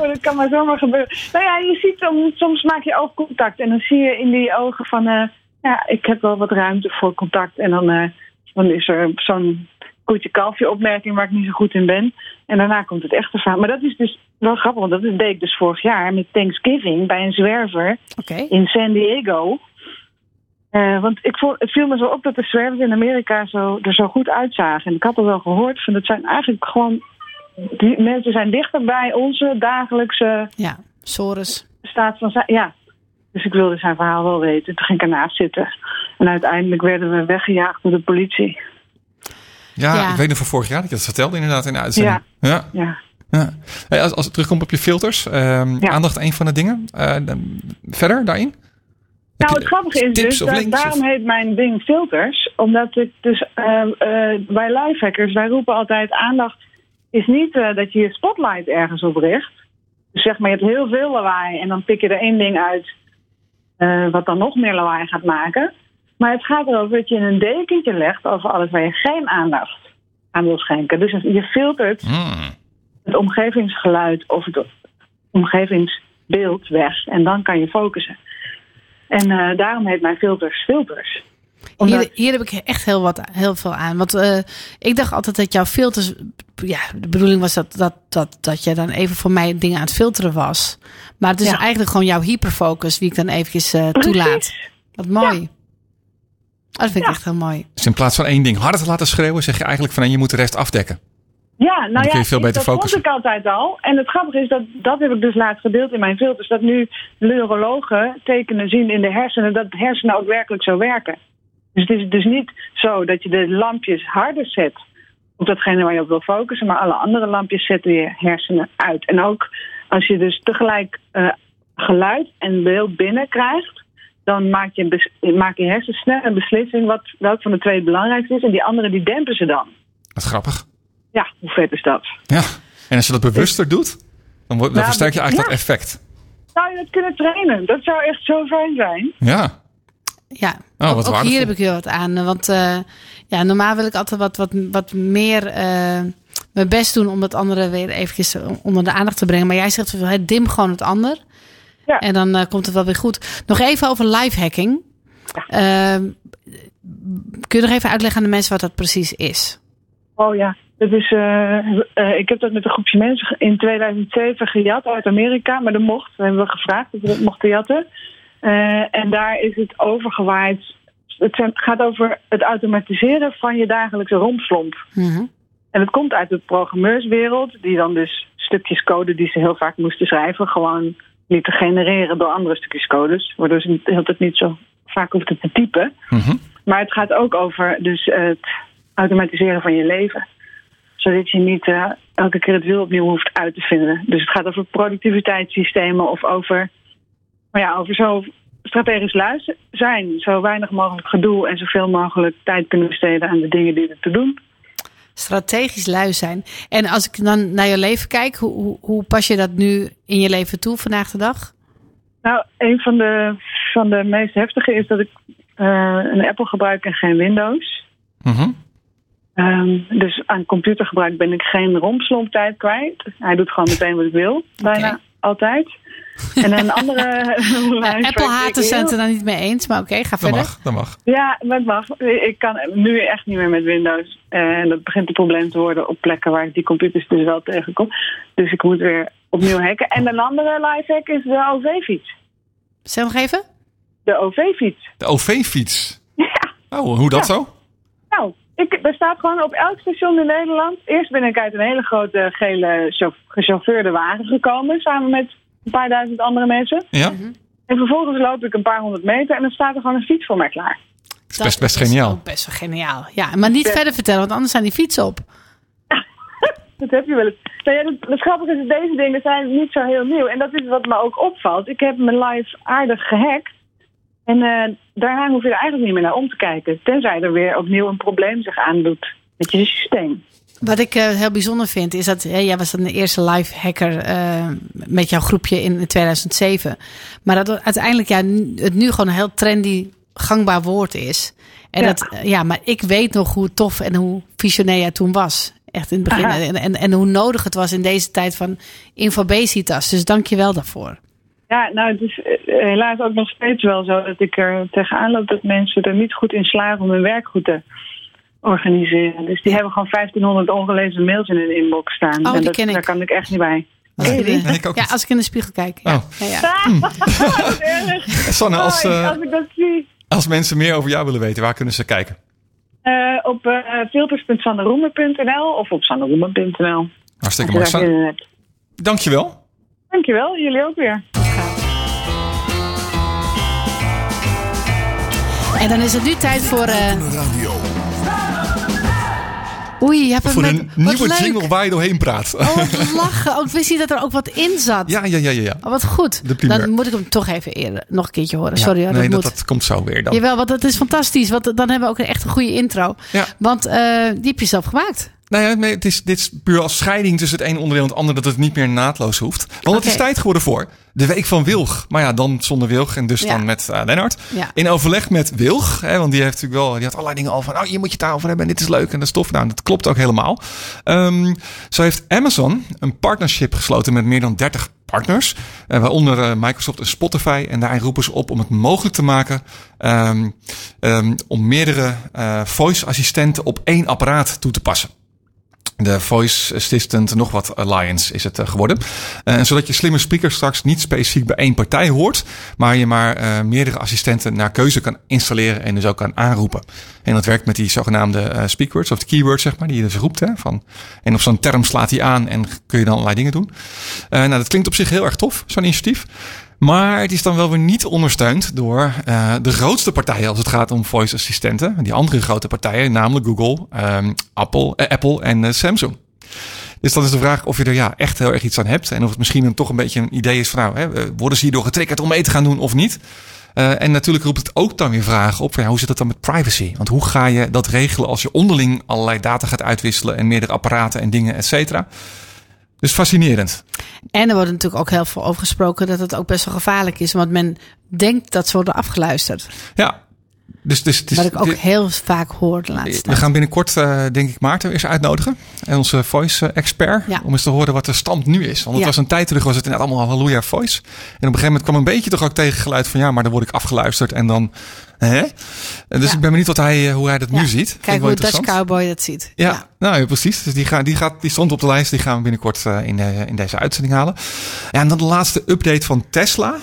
Oh, dat kan maar zomaar gebeuren. Nou ja, je ziet soms, soms maak je oogcontact en dan zie je in die ogen van, eh, ja, ik heb wel wat ruimte voor contact. En dan, eh, dan is er zo'n koetje kalfje opmerking waar ik niet zo goed in ben. En daarna komt het echte verhaal. Maar dat is dus wel grappig, want dat deed ik dus vorig jaar met Thanksgiving bij een zwerver Oké. in San Diego. Eh, want ik vond, het viel me zo op dat de zwervers in Amerika zo, er zo goed uitzagen. En ik had al wel gehoord van, het zijn eigenlijk gewoon... Die mensen zijn dichter bij onze dagelijkse Ja, Sores. staat van zijn. Ja. Dus ik wilde zijn verhaal wel weten. Toen ging ik ernaast zitten. En uiteindelijk werden we weggejaagd door de politie. Ja, Ja. ik weet nog van vorig jaar dat je dat vertelde inderdaad in de uitzending. Ja. Ja. ja. Hey, als, als het terugkomt op je filters, ehm, Ja. aandacht een van de dingen. Eh, verder daarin? Nou, het grappige is dus, of dat, links, daarom of- heet mijn ding filters. Omdat ik dus eh, bij lifehackers, wij roepen altijd aandacht is niet eh, dat je je spotlight ergens op richt. Dus zeg maar, je hebt heel veel lawaai en dan pik je er één ding uit wat dan nog meer lawaai gaat maken. Maar het gaat erover dat je een dekentje legt over alles waar je geen aandacht aan wil schenken. Dus je filtert Hmm. het omgevingsgeluid of het omgevingsbeeld weg. En dan kan je focussen. En eh, daarom heet mijn filters filters. Omdat- Hier, hier heb ik echt heel, wat, heel veel aan. Want eh, ik dacht altijd dat jouw filters. Ja, de bedoeling was dat, dat, dat, dat je dan even voor mij dingen aan het filteren was. Maar het is Ja. eigenlijk gewoon jouw hyperfocus, wie ik dan eventjes eh, toelaat. Wat mooi. Oh, dat vind ik Ja. echt heel mooi. Dus in plaats van één ding harder te laten schreeuwen, zeg je eigenlijk van je moet de rest afdekken. Ja, nou ja, veel beter dat focussen. vond ik altijd al. En het grappige is dat, dat heb ik dus laatst gedeeld in mijn filters. Dat nu neurologen tekenen zien in de hersenen dat de hersenen ook werkelijk zo werken. Dus het is dus niet zo dat je de lampjes harder zet op datgene waar je op wil focussen, maar alle andere lampjes zetten je hersenen uit. En ook als je dus tegelijk eh, geluid en beeld binnenkrijgt, dan maak je, maak je hersens snel een beslissing wat, welk van de twee het belangrijkste is. En die andere die dempen ze dan. Wat grappig. Ja, hoe vet is dat? Ja. En als je dat bewuster doet, dan, wordt- dan Ja, versterk je eigenlijk ja. dat effect. Zou je dat kunnen trainen? Dat zou echt zo fijn zijn. Ja. Ja, Oh, ook, wat ook hier heb ik heel wat aan. Want eh, ja, normaal wil ik altijd wat, wat, wat meer eh, mijn best doen om dat andere weer eventjes onder de aandacht te brengen. Maar jij zegt, hey, dim gewoon het ander. Ja. En dan eh, komt het wel weer goed. Nog even over lifehacking. Ehm, kun je nog even uitleggen aan de mensen wat dat precies is? Oh ja, dat is, eh, eh, ik heb dat met een groepje mensen in 2007 gejat uit Amerika, maar dat mocht. We hebben we gevraagd of we dat mochten jatten. Eh, en daar is het overgewaaid. Het zijn- gaat over het automatiseren van je dagelijkse rompslomp. Mhm. En het komt uit de programmeurswereld, die dan dus stukjes code die ze heel vaak moesten schrijven, gewoon lieten genereren door andere stukjes codes. Waardoor ze niet- tijd niet zo vaak hoefden te typen. Mhm. Maar het gaat ook over dus het automatiseren van je leven. Zodat je niet eh, elke keer het wiel opnieuw hoeft uit te vinden. Dus het gaat over productiviteitssystemen of over, nou ja, over zo strategisch lui zijn. Zo weinig mogelijk gedoe en zoveel mogelijk tijd kunnen besteden aan de dingen die er te doen. Strategisch lui zijn. En als ik dan naar je leven kijk, hoe, hoe, hoe pas je dat nu in je leven toe vandaag de dag? Nou, een van de, van de meest heftige is dat ik eh, een Apple gebruik en geen Windows. Mhm. Ehm, dus aan computergebruik ben ik geen rompslomptijd kwijt. Hij doet gewoon meteen wat ik wil, bijna altijd. En een andere Apple-haters zijn het er dan niet mee eens, maar oké, ga Dat verder. mag, dat mag. Ja, dat mag. Ik kan nu echt niet meer met Windows. Eh, En dat begint een probleem te worden op plekken waar ik die computers dus wel tegenkom. Dus ik moet weer opnieuw hacken. En een andere lifehack is de OV-fiets. Zeg nog even. De OV-fiets. De OV-fiets. Ja. Oh, hoe dat Ja. zo? Nou, ik, er staat gewoon op elk station in Nederland. Eerst ben ik uit een hele grote gele chauff- gechauffeurde wagen gekomen. Samen met een paar duizend andere mensen. Ja? En vervolgens loop ik een paar honderd meter en dan staat er gewoon een fiets voor mij klaar. Is best, best is geniaal. best wel geniaal. Ja, maar niet Ja. verder vertellen, want anders zijn die fietsen op. Dat heb je wel eens. Nou ja, het, het grappige is, dat deze dingen zijn niet zo heel nieuw. En dat is wat me ook opvalt. Ik heb mijn live aardig gehackt. En eh, daarna hoef je er eigenlijk niet meer naar om te kijken. Tenzij er weer opnieuw een probleem zich aandoet met je systeem. Wat ik eh, heel bijzonder vind, is dat hè, jij was dan de eerste live hacker eh, met jouw groepje in 2007. Maar dat uiteindelijk ja, het nu gewoon een heel trendy, gangbaar woord is. En Ja. dat, eh, ja, maar ik weet nog hoe tof en hoe visionair jij toen was. Echt in het begin. En, en, en hoe nodig het was in deze tijd van infobesitas. Dus dank je wel daarvoor. Ja, nou, het is eh, helaas ook nog steeds wel zo dat ik er tegenaan loop dat mensen er niet goed in slagen om hun werk goed te organiseren. Dus die hebben gewoon 1500 ongelezen mails in hun inbox staan. Oh, en die dat, ken ik. daar kan ik echt niet bij. Als ik, Nee, ook ja, als ik in de spiegel kijk. Ja, Oh. ja, ja. Wat erg. Sanne, als, Oh, eh, als ik dat zie. als mensen meer over jou willen weten, waar kunnen ze kijken? Eh, op uh, filters.sanderoemer.nl of op sanderoemer.nl. Hartstikke mooi. hebt. dankjewel. Dankjewel, jullie ook weer. En dan is het nu tijd voor... eh oei, je hebt Voor een nieuwe leuk. jingle waar je doorheen praat. Oh, wat lachen. Oh, ik wist niet dat er ook wat in zat. Ja, ja, ja, ja. ja. Oh, wat goed. Dan moet ik hem toch even eerder nog een keertje horen. Sorry, Ja, hoor, nee, dat dat, moet. dat komt zo weer dan. Jawel, want dat is fantastisch. Want dan hebben we ook echt een goede intro. Ja. Want eh, die heb je zelf gemaakt. Nou ja, nee, het is, dit is puur als scheiding tussen het ene onderdeel en het andere... dat het niet meer naadloos hoeft. Want het is tijd geworden voor de Week van Wilg. Maar ja, dan zonder Wilg en dus Ja. dan met eh, Lennart. Ja. In overleg met Wilg, hè, want die heeft natuurlijk wel... die had allerlei dingen al van... oh, hier moet je daarover hebben en dit is leuk en dat is tof. Nou, dat klopt ook helemaal. Ehm, zo heeft Amazon een partnership gesloten met meer dan 30 partners. eh, waaronder eh, Microsoft en Spotify. En daarin roepen ze op om het mogelijk te maken... ehm, ehm, om meerdere voice-assistenten op één apparaat toe te passen. De Voice Assistant nog wat Alliance is het eh, geworden. Eh, zodat je slimme speakers straks niet specifiek bij één partij hoort, maar je maar eh, meerdere assistenten naar keuze kan installeren en dus ook kan aanroepen. En dat werkt met die zogenaamde speakwords of de keywords, zeg maar, die je dus roept. Hè, van, en op zo'n term slaat hij aan en kun je dan allerlei dingen doen. Nou, dat klinkt op zich heel erg tof, zo'n initiatief. Maar het is dan wel weer niet ondersteund door eh, de grootste partijen als het gaat om voice assistenten. Die andere grote partijen, namelijk Google, ehm, Apple, eh, Apple en eh, Samsung. Dus dan is de vraag of je er ja, echt heel erg iets aan hebt. En of het misschien een, toch een beetje een idee is van nou, hè, worden ze hierdoor getriggerd om mee te gaan doen of niet. Eh, en natuurlijk roept het ook dan weer vragen op. van, Ja, hoe zit het dan met privacy? Want hoe ga je dat regelen als je onderling allerlei data gaat uitwisselen en meerdere apparaten en dingen, et cetera? Dus fascinerend. En er wordt natuurlijk ook heel veel over gesproken dat het ook best wel gevaarlijk is. Want men denkt dat ze worden afgeluisterd. Ja. Dus, dus, dus Wat ik ook dit- heel vaak hoor de laatste we tijd. gaan binnenkort, eh, denk ik, Maarten eens uitnodigen. En onze voice-expert. Ja. Om eens te horen wat de stand nu is. Want het Ja. was een tijd terug, was het inderdaad allemaal halleluja voice. En op een gegeven moment kwam een beetje toch ook tegengeluid van... ja, maar dan word ik afgeluisterd en dan... Hè? Dus Ja. ik ben benieuwd wat hij, eh, hoe hij dat Ja. nu ziet. Kijk hoe Dutch. Cowboy dat ziet. Ja, nou ja, precies. Dus die, gaan, die, gaat, die stond op de lijst. Die gaan we binnenkort eh, in, eh, in deze uitzending halen. Ja, en dan de laatste update van Tesla.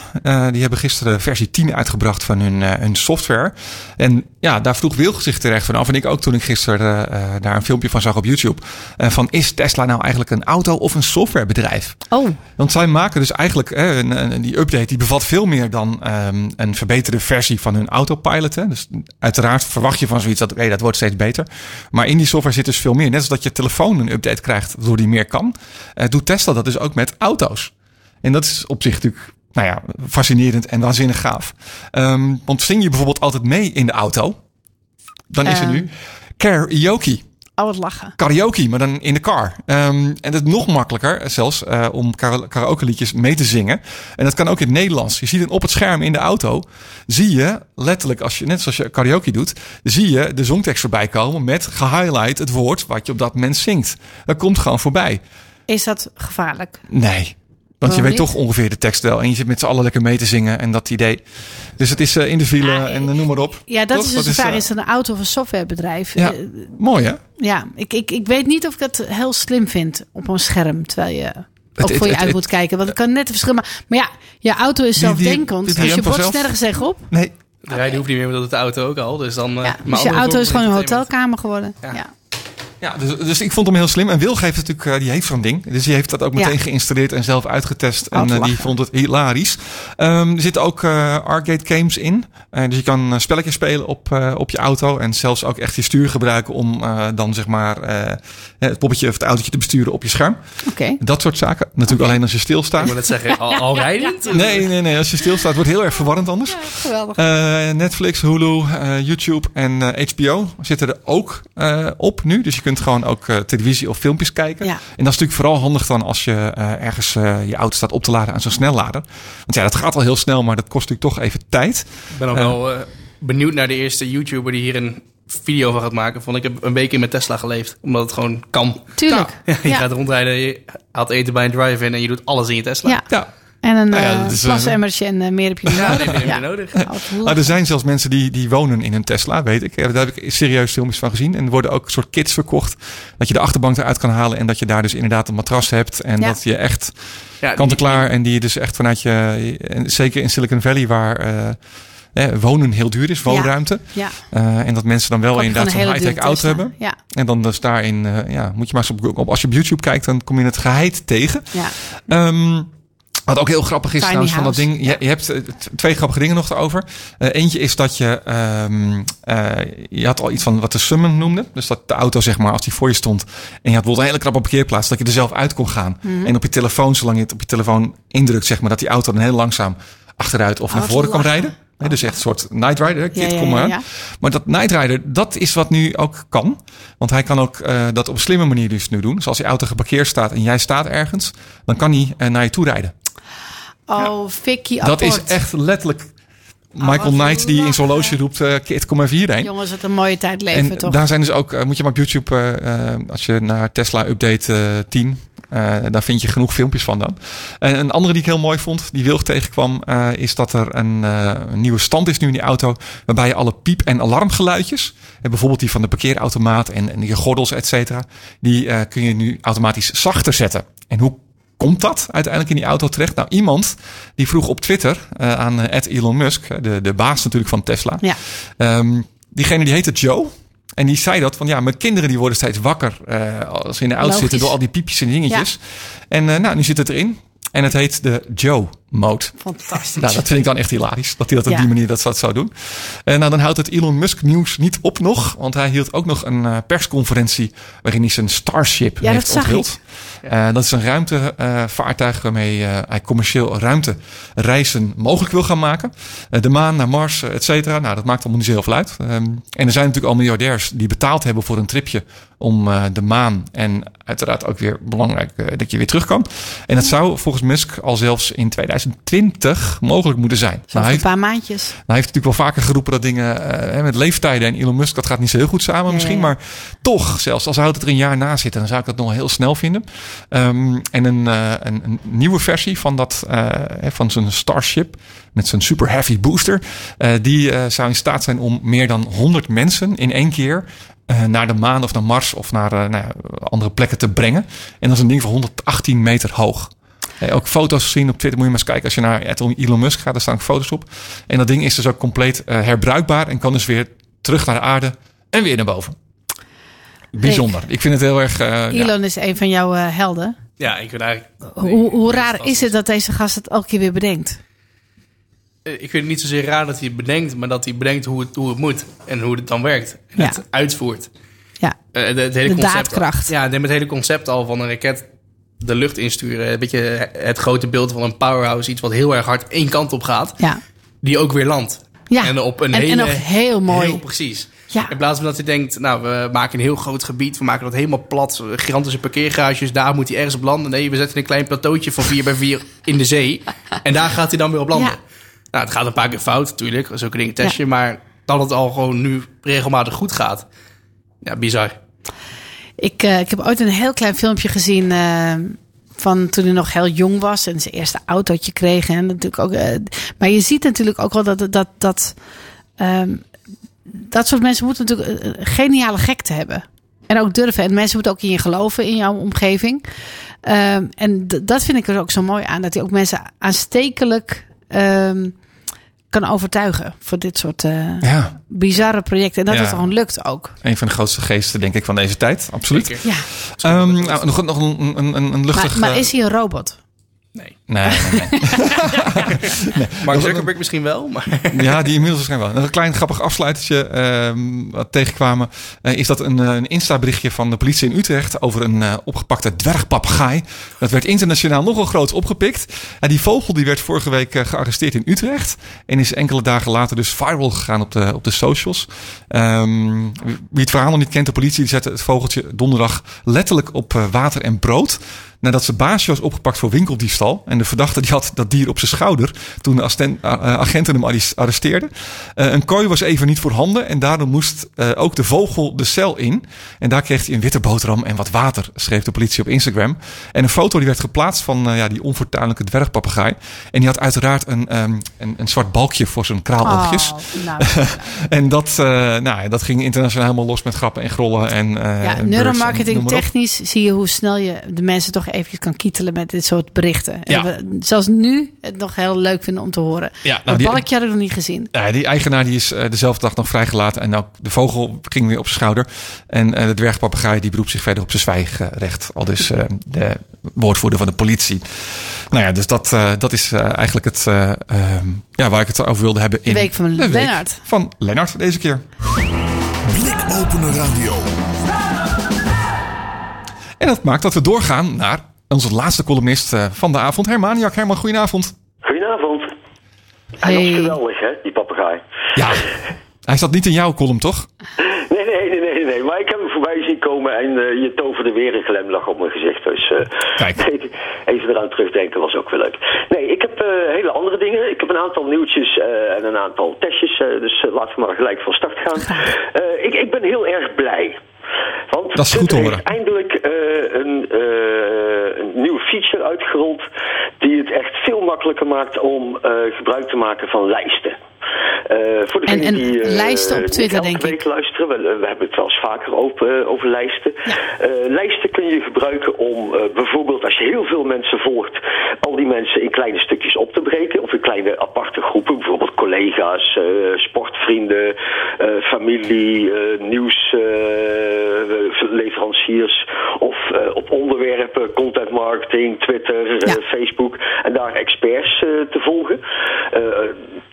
Die hebben gisteren versie 10 uitgebracht van hun, hun software. En ja, daar vroeg Wilg zich terecht vanaf. En ik ook toen ik gisteren daar een filmpje van zag op YouTube. Van is Tesla nou eigenlijk een auto of een softwarebedrijf? Oh, Want zij maken dus eigenlijk een, een- die update die bevat veel meer dan ehm, een verbeterde versie van hun Hè. Dus uiteraard verwacht je van zoiets dat oké, dat wordt steeds beter. Maar in die software zit dus veel meer. Net als dat je telefoon een update krijgt waardoor die meer kan, eh, doet Tesla dat dus ook met auto's. En dat is op zich natuurlijk nou ja, fascinerend en waanzinnig gaaf. Ehm, want zing je bijvoorbeeld altijd mee in de auto? Dan is er Eh. nu karaoke oh wat lachen. karaoke, maar dan in de car. Ehm, en het is nog makkelijker zelfs eh, om kara- karaoke liedjes mee te zingen. En dat kan ook in het Nederlands. Je ziet het op het scherm in de auto. Zie je letterlijk, als je, net zoals je karaoke doet, zie je de zongtekst voorbij komen met gehighlight het woord wat je op dat moment zingt. Dat komt gewoon voorbij. Is dat gevaarlijk? Nee. Want je Waarom weet niet? toch ongeveer de tekst wel. En je zit met z'n allen lekker mee te zingen en dat idee. Dus het is eh, in de file Ja, en eh, noem maar op. Ja, dat Toch? is dus de vraag. eh, Is het een auto of een softwarebedrijf? Ja. Mooi hè? ja ik, ik, ik weet niet of ik dat heel slim vind op een scherm. Terwijl je ook het- voor je uit het- moet kijken. Want het kan net een verschil maken. Maar ja, je auto is Die- die- zelfdenkend. die dus je botst vanzelf. nergens tegenop. Nee. De rijden hoeft niet meer, want dat doet de auto ook al. Dus dan, eh, Ja, maar dus je auto is gewoon een hotelkamer geworden. Ja. Ja. Ja, dus, dus ik vond hem heel slim. En Wil geeft natuurlijk, eh, die heeft zo'n ding. Dus die heeft dat ook meteen Ja. geïnstalleerd en zelf uitgetest. En eh, die vond het hilarisch. Ehm, er zitten ook eh, arcade games in. Eh, dus je kan spelletjes spelen op, eh, op je auto. En zelfs ook echt je stuur gebruiken om eh, dan zeg maar eh, het poppetje of het autootje te besturen op je scherm. Oké. Dat soort zaken. Natuurlijk alleen als je Ik stilstaat. wil net zeggen, al, al rijdend? Nee, nee, nee. Als je stilstaat wordt het heel erg verwarrend anders. Geweldig. Eh, Netflix, Hulu, eh, YouTube en eh, HBO zitten er ook eh, op nu. Dus je kunt gewoon ook eh, televisie of filmpjes kijken. Ja. En dat is natuurlijk vooral handig dan als je eh, ergens eh, je auto staat op te laden aan zo'n snellader. Want ja, dat gaat al heel snel, maar dat kost natuurlijk toch even tijd. Ik ben ook wel eh, benieuwd naar de eerste YouTuber die hier een video van gaat maken. Van ik heb een week in mijn Tesla geleefd. Omdat het gewoon kan. Tuurlijk. je Ja. gaat rondrijden, je haalt eten bij een drive-in en je doet alles in je Tesla. Ja. En een Nou ja, eh, eh, plasemmertje en eh, meer heb je niet Ja, nodig. dat heb je Ja. niet nodig. Nou, er zijn zelfs mensen die, die wonen in een Tesla, weet ik. Daar heb ik serieus filmpjes van gezien. En er worden ook soort kits verkocht. Dat je de achterbank eruit kan halen. En dat je daar dus inderdaad een matras hebt. En Ja. dat je echt Ja, kant en die- klaar. En die je dus echt vanuit je... en Zeker in Silicon Valley waar eh, wonen heel duur is. Woonruimte. Ja. Eh, en dat mensen dan wel inderdaad zo'n een high-tech auto hebben. Ja. En dan dus daarin, eh, ja, moet je maar eens op, op, als je op YouTube kijkt, dan kom je het geheid tegen. Ja. Ehm, wat ook heel grappig is Tiny trouwens van dat ding. Je, je hebt eh, twee grappige dingen nog erover. Eh, eentje is dat je... ehm, eh, je had al iets van wat de summon noemde. Dus dat de auto zeg maar als die voor je stond... en je had bijvoorbeeld een hele krappe parkeerplaats... dat je er zelf uit kon gaan. Mhm. En op je telefoon, zolang je het op je telefoon indrukt... zeg maar dat die auto dan heel langzaam achteruit of Oh, naar voren kan rijden. Dus echt een soort Night Rider. Ja, kom maar. ja, aan. ja. Maar dat Night Rider, dat is wat nu ook kan. Want hij kan ook dat op een slimme manier dus nu doen. Dus als die auto geparkeerd staat en jij staat ergens... dan kan hij naar je toe rijden. Oh, Vicky Dat is echt letterlijk Michael Oh, wat Knight die in zo'n loge roept... eh Kit, kom even hierheen. Jongens, wat een mooie tijd leven En toch? daar zijn dus ook, eh, moet je maar op YouTube, eh, als je naar Tesla Update eh 10, eh, daar vind je genoeg filmpjes van dan. En een andere die ik heel mooi vond, die Wilg tegenkwam, is dat er een, een nieuwe stand is nu in die auto, waarbij je alle piep- en alarmgeluidjes, en bijvoorbeeld die van de parkeerautomaat en, en die gordels, et cetera, die kun je nu automatisch zachter zetten. En hoe komt dat uiteindelijk in die auto terecht? Nou, iemand die vroeg op Twitter eh, aan eh, Elon Musk, de, de baas natuurlijk van Tesla, Ja. Ehm, diegene die heette Joe. En die zei dat van ja, mijn kinderen die worden steeds wakker eh, als ze in de auto Logisch. zitten door al die piepjes en dingetjes. En nou, nu zit het erin. En het heet de Joe mode. Fantastisch. Nou, dat vind ik dan echt hilarisch. Dat hij dat op Ja. die manier dat, dat zou doen. En nou, dan houdt het Elon Musk nieuws niet op nog. Want hij hield ook nog een persconferentie waarin hij zijn Starship Ja, heeft dat Eh, dat is een ruimtevaartuig waarmee eh, hij commercieel ruimtereizen mogelijk wil gaan maken. Eh, de maan naar Mars, et cetera. Nou, dat maakt allemaal niet zo heel veel uit. Ehm, en er zijn natuurlijk al miljardairs die betaald hebben voor een tripje om de maan. En uiteraard ook weer belangrijk dat je weer terug kan. En dat zou volgens Musk al zelfs in 2020 mogelijk moeten zijn. Nou, hij, een paar maandjes. hij heeft natuurlijk wel vaker geroepen dat dingen met leeftijden en Elon Musk, dat gaat niet zo heel goed samen Nee. misschien. Maar toch, zelfs als hij het er een jaar na zit, dan zou ik dat nog wel heel snel vinden. Ehm, en een, eh, een, een nieuwe versie van, dat, eh, van zijn Starship met zijn super heavy booster, eh, die zou in staat zijn om meer dan 100 mensen in één keer naar de maan of naar Mars of naar nou andere plekken te brengen. En dat is een ding van 118 meter hoog. Ook foto's zien op Twitter. Moet je maar eens kijken. Als je naar Elon Musk gaat, daar staan ook foto's op. En dat ding is dus ook compleet herbruikbaar. En kan dus weer terug naar de aarde en weer naar boven. Bijzonder. Ik vind het heel erg... eh, ja. Elon is een van jouw eh, helden. Ja, ik vind eigenlijk... Hoe, hoe raar is het dat deze gast het elke keer weer bedenkt? Eh, Ik vind het niet zozeer raar dat hij het bedenkt, maar dat hij bedenkt hoe het, hoe het moet en hoe het dan werkt. En Ja. het uitvoert. Ja, Eh, het, het hele De concept, daadkracht. Ja, het hele concept al van een raket de lucht insturen. Een beetje het grote beeld van een powerhouse. Iets wat heel erg hard één kant op gaat. ja. Die ook weer landt. Ja, En op een en, en hele... nog heel mooi. Heel precies. Ja. In plaats van dat hij denkt, nou, we maken een heel groot gebied. We maken dat helemaal plat. Gigantische parkeergarages. Daar moet hij ergens op landen. Nee, we zetten een klein plateautje van 4 bij 4 in de zee. En daar gaat hij dan weer op landen. Ja. Nou, het gaat een paar keer fout natuurlijk. Zulke dingen test je. Maar dat het al gewoon nu regelmatig goed gaat. Ja, bizar. Ik, eh, ik heb ooit een heel klein filmpje gezien eh, van toen hij nog heel jong was en zijn eerste autootje kreeg. En natuurlijk ook, eh, maar je ziet natuurlijk ook wel dat dat, dat, ehm, dat soort mensen moeten natuurlijk een geniale gekte hebben. En ook durven. En mensen moeten ook in je geloven in jouw omgeving. Ehm, en dat vind ik er ook zo mooi aan. Dat hij ook mensen aanstekelijk ehm, kan overtuigen voor dit soort eh, Ja, bizarre projecten. En dat Ja. het gewoon lukt ook. een van de grootste geesten denk ik van deze tijd. Absoluut. Zeker. Ja. Ehm, nou, nog, nog een, een, een, luchtig... Maar, maar eh, is hij een robot? Nee. Nee, nee, nee. Mark Zuckerberg misschien wel, maar... Ja, die inmiddels waarschijnlijk wel. Nog een klein grappig afsluitertje ehm, wat tegenkwamen. eh, is dat een, eh, een Insta-berichtje van de politie in Utrecht over een eh, opgepakte dwergpapegaai. Dat werd internationaal nogal groot opgepikt. En die vogel die werd vorige week eh, gearresteerd in Utrecht. En is enkele dagen later dus viral gegaan op de, op de socials. Ehm, wie het verhaal nog niet kent, de politie die zette het vogeltje donderdag letterlijk op water en brood. Nadat zijn baasje was opgepakt voor winkeldiefstal. En de verdachte die had dat dier op zijn schouder. Toen de agenten hem arres- arresteerden. Eh, een kooi was even niet voorhanden. En daardoor moest eh, ook de vogel de cel in. En daar kreeg hij een witte boterham en wat water. Schreef de politie op Instagram. En een foto die werd geplaatst van eh, ja, die onfortuinlijke dwergpapegaai. En die had uiteraard een, ehm, een, een zwart balkje voor zijn kraaloogjes. Oh, nou, En dat, eh, nou, ja, dat ging internationaal helemaal los met grappen en grollen. En, ja, en neuromarketing technisch zie je hoe snel je de mensen toch eventjes kan kietelen met dit soort berichten. Ja. En we zelfs nu het nog heel leuk vinden om te horen. Ja, nou, die- balkje had ik nog niet gezien. Ja, die eigenaar die is eh, dezelfde dag nog vrijgelaten. En ook de vogel ging weer op zijn schouder. En eh, de dwergpapegaai die beroept zich verder op zijn zwijgrecht. Al dus eh, de woordvoerder van de politie. Nou ja, dus dat, eh, dat is eigenlijk het eh, ehm, ja, waar ik het over wilde hebben. In De week van de week Lennart. Van Lennart deze keer. Blikopener Radio. En dat maakt dat we doorgaan naar onze laatste columnist eh, van de avond. Herman Jak. Herman, goedenavond. Goedenavond. Hij was geweldig, hè, die papegaai. Ja, hij zat niet in jouw column, toch? Nee, nee, nee, nee, nee. Maar ik heb hem voorbij zien komen en eh, je toverde weer een glimlach op mijn gezicht. Dus eh, Kijk. even eraan terugdenken was ook weer leuk. Nee, ik heb eh, hele andere dingen. Ik heb een aantal nieuwtjes eh, en een aantal testjes. dus laten we maar gelijk van start gaan. Eh, ik, ik ben heel erg blij. Want Dat is goed te heeft eindelijk eh, een, eh, een nieuwe feature uitgerold die het echt veel makkelijker maakt om eh, gebruik te maken van lijsten. Eh, voor En- die eh, lijsten op Twitter, denk week ik. luisteren, we, we hebben het wel eens vaker over, eh, over lijsten. Lijsten kun je gebruiken om bijvoorbeeld als je heel veel mensen volgt, al die mensen in kleine stukjes op te breken. Of in kleine aparte groepen, bijvoorbeeld collega's, sportvrienden, familie, nieuwsleveranciers. of op onderwerpen, content marketing, Twitter, Ja. Facebook. En daar experts te volgen.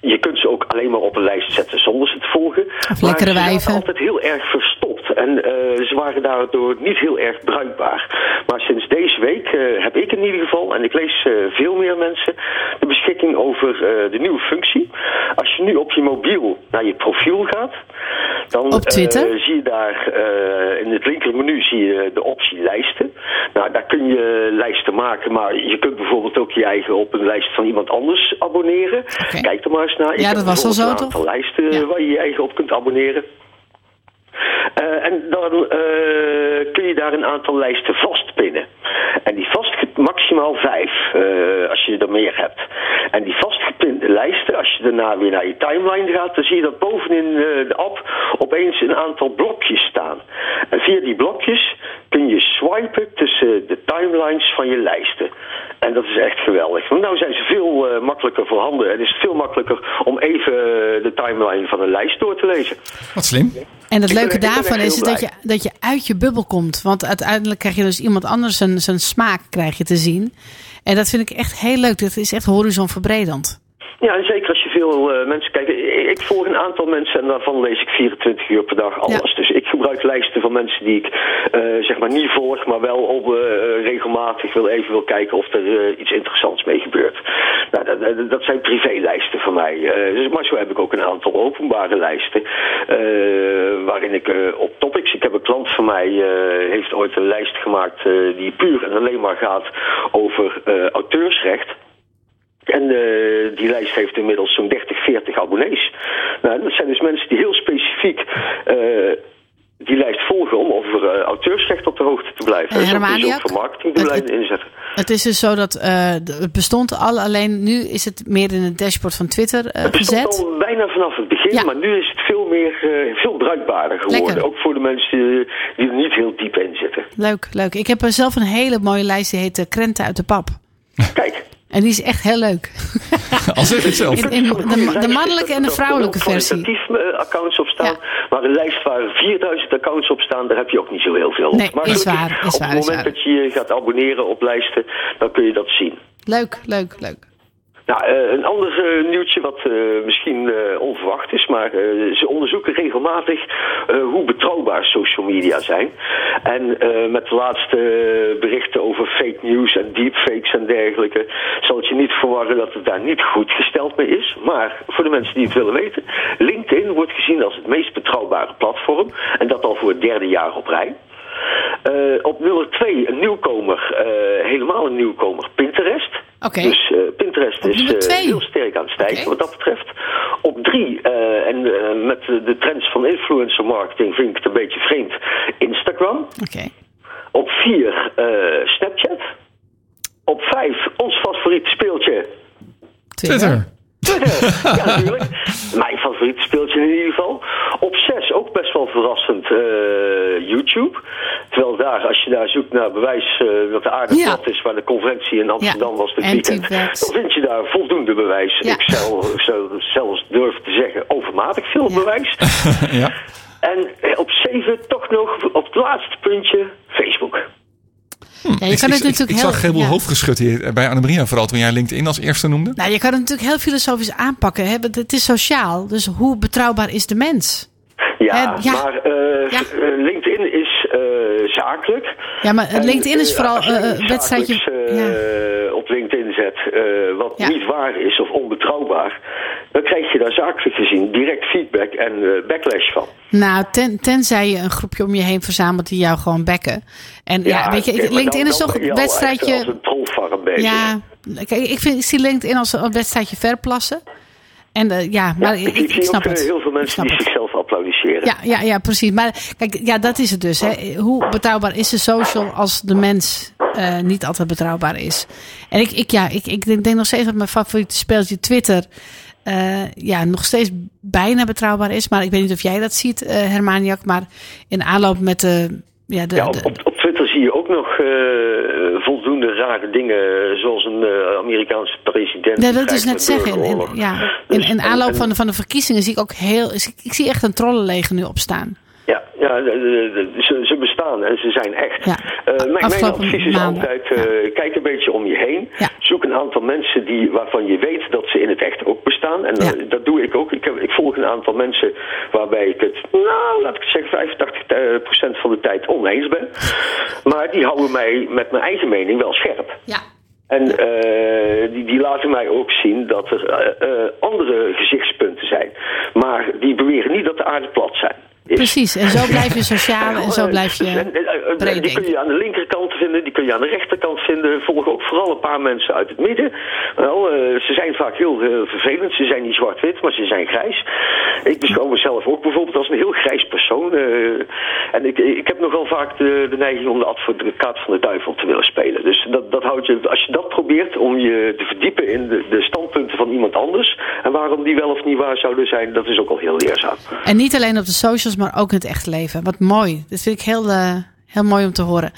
Je kunt ze ook alleen maar op een lijst zetten zonder ze te volgen. Of Maar lekkere ze zaten wijven. altijd heel erg verstopt. En eh, ze waren daardoor niet heel erg bruikbaar. Maar sinds deze week eh, heb ik in ieder geval, en ik lees eh, veel meer mensen, de beschikking over de nieuwe functie. Als je nu op je mobiel naar je profiel gaat, dan Op Twitter? zie je daar in het linkermenu zie je de optie lijsten. Nou, daar kun je lijsten maken, maar je kunt bijvoorbeeld ook je eigen op een lijst van iemand anders abonneren. Kijk er maar eens naar. Ik Ja, dat was al zo, een aantal toch? lijsten Ja. waar je je eigen op kunt abonneren. Eh, en dan eh, kun je daar een aantal lijsten vastpinnen. En die vast maximaal vijf, eh, als je er meer hebt. En die vastgepinde lijsten, als je daarna weer naar je timeline gaat, dan zie je dat bovenin de app opeens een aantal blokjes staan. En via die blokjes kun je swipen tussen de timelines van je lijsten. En dat is echt geweldig. Want nou zijn ze veel eh, makkelijker voorhanden. Het is veel makkelijker om even de timeline van een lijst door te lezen. Wat slim. En het leuke ben daarvan is dat je, dat je uit je bubbel komt. Want uiteindelijk krijg je dus iemand anders zijn, zijn smaak krijg je te zien. En dat vind ik echt heel leuk. Dat is echt horizonverbredend. Ja, en zeker als je veel eh, mensen kijkt. Ik, ik volg een aantal mensen en daarvan lees ik 24 uur per dag alles. Dus ik gebruik lijsten van mensen die ik eh, zeg maar niet volg, maar wel op, eh, regelmatig wil even wil kijken of er eh, iets interessants mee gebeurt. Nou, dat, dat, zijn privélijsten van mij. Dus, maar zo heb ik ook een aantal openbare lijsten. waarin ik op topics. Ik heb een klant van mij heeft ooit een lijst gemaakt die puur en alleen maar gaat over auteursrecht. En die lijst heeft inmiddels zo'n 30, 40 abonnees. Nou, dat zijn dus mensen die heel specifiek die lijst volgen om over eh, auteursrecht op de hoogte te blijven. En Dus dat Herman kun je ook voor marketingdoeleinden inzetten. Het is dus zo dat eh, het bestond al, alleen nu is het meer in het dashboard van Twitter eh, Het bestond gezet. al bijna vanaf het begin, Ja. maar nu is het veel meer, veel bruikbaarder geworden. Lekker. Ook voor de mensen die, er niet heel diep in zitten. Leuk, leuk. Ik heb zelf een hele mooie lijst, die heet Krenten uit de Pap. Kijk. En die is echt heel leuk. Al zeg het zelf. In, in de, de mannelijke en de vrouwelijke versie. kwalitatief eh, accounts op staan. Ja. Maar een lijst waar 4000 accounts op staan, daar heb je ook niet zo heel veel op. Nee, maar is waar, is op waar, het is moment waar. dat je je gaat abonneren op lijsten, dan kun je dat zien. Leuk, leuk, leuk. Nou, eh, een ander eh, nieuwtje wat eh, misschien onverwacht is, maar ze onderzoeken regelmatig hoe betrouwbaar social media zijn. En met de laatste berichten over fake news en deepfakes en dergelijke, zal het je niet verwarren dat het daar niet goed gesteld mee is. Maar voor de mensen die het willen weten, LinkedIn wordt gezien als het meest betrouwbare platform. En dat al voor het derde jaar op rij. Op nummer 2 een nieuwkomer, helemaal een nieuwkomer, Pinterest. Oké. Dus eh, Pinterest is eh, heel sterk aan het stijgen wat dat betreft. Op drie, eh, en met de, trends van influencer marketing vind ik het een beetje vreemd, Instagram. Oké. Op vier, eh, Snapchat. Op vijf, ons favoriete speeltje, Twitter. Twitter. ja, natuurlijk. Mijn favoriete speeltje in ieder geval. Op zes, ook best wel verrassend, eh, YouTube. Terwijl daar, als je daar zoekt naar bewijs eh, dat de aarde Ja. plat is, waar de conferentie in Amsterdam Ja, was dit weekend, dan vind je daar voldoende bewijs. Ja. Ik zou, zou zelfs durven te zeggen, overmatig veel Ja. bewijs. ja. En eh, op zeven, toch nog op het laatste puntje, Facebook. Ja, je Ik, kan ik, het natuurlijk ik heel... zag veel ja. hoofdgeschud hier bij Annemaria, vooral toen jij LinkedIn als eerste noemde. Nou, je kan het natuurlijk heel filosofisch aanpakken. Hè? want Het is sociaal. Dus hoe betrouwbaar is de mens? Ja, Eh, ja. maar eh, Ja. eh, LinkedIn is eh, zakelijk. Ja, maar En, LinkedIn is eh, vooral eh, een eh, op LinkedIn zet, eh, wat Ja. niet waar is of onbetrouwbaar, dan krijg je daar zakelijk gezien direct feedback en eh, backlash van. Nou, ten, tenzij je een groepje om je heen verzamelt die jou gewoon bekken. En ja, weet je, LinkedIn dan- is toch een wedstrijdje. Als een. Ja, kijk, ik, vind, ik zie LinkedIn als een wedstrijdje verplassen. En eh, ja, maar Ja, ik, snap ook eh, het. heel veel mensen die het. zichzelf applaudisseren. Ja, ja, ja, precies. Maar kijk, ja, dat is het dus. Hè. Hoe betrouwbaar is de social als de mens eh, niet altijd betrouwbaar is? En ik, ik, ja, ik, ik denk, denk nog steeds dat mijn favoriete speeltje Twitter. ja, nog steeds bijna betrouwbaar is. Maar ik weet niet of jij dat ziet, eh Hermaniak. Maar in aanloop met de... Ja, de, Ja, op, de- op, op Twitter zie je ook nog rare dingen, zoals een eh, Amerikaanse president. Ja, dat is net zeggen. In, ja, in, Dus- in aanloop en- van de, van de verkiezingen zie ik ook heel... Ik, zie echt een trollenleger nu opstaan. Ja, ja ze, en ze zijn echt. Ja. Eh, mijn, advies is maanden. altijd, eh, kijk een beetje om je heen. Ja. Zoek een aantal mensen die, waarvan je weet dat ze in het echt ook bestaan. En eh, dat doe ik ook. Ik, heb, ik volg een aantal mensen waarbij ik het, nou laat ik zeggen, 85% eh, procent van de tijd oneens ben. Maar die houden mij met mijn eigen mening wel scherp. Ja. En die, die laten mij ook zien dat er andere gezichtspunten zijn. Maar die beweren niet dat de aarde plat zijn. Is- Precies. En zo blijf je sociaal en zo blijf je eh, eh, breed Die kun je aan de linkerkant vinden, die kun je aan de rechterkant vinden. Volg ook vooral een paar mensen uit het midden. Wel, eh, ze zijn vaak heel, vervelend. Ze zijn niet zwart-wit, maar ze zijn grijs. Ik beschouw mezelf ook bijvoorbeeld als een heel grijs persoon. eh, en ik, ik heb nogal vaak de, de neiging om de advocaat van de duivel te willen spelen. Dus dat, dat houdt je, als je dat probeert om je te verdiepen in de, de standpunten van iemand anders. En waarom die wel of niet waar zouden zijn, dat is ook al heel leerzaam. En niet alleen op de socials, maar ook in het echte leven. Wat mooi. Dat vind ik heel, eh, heel mooi om te horen. Eh,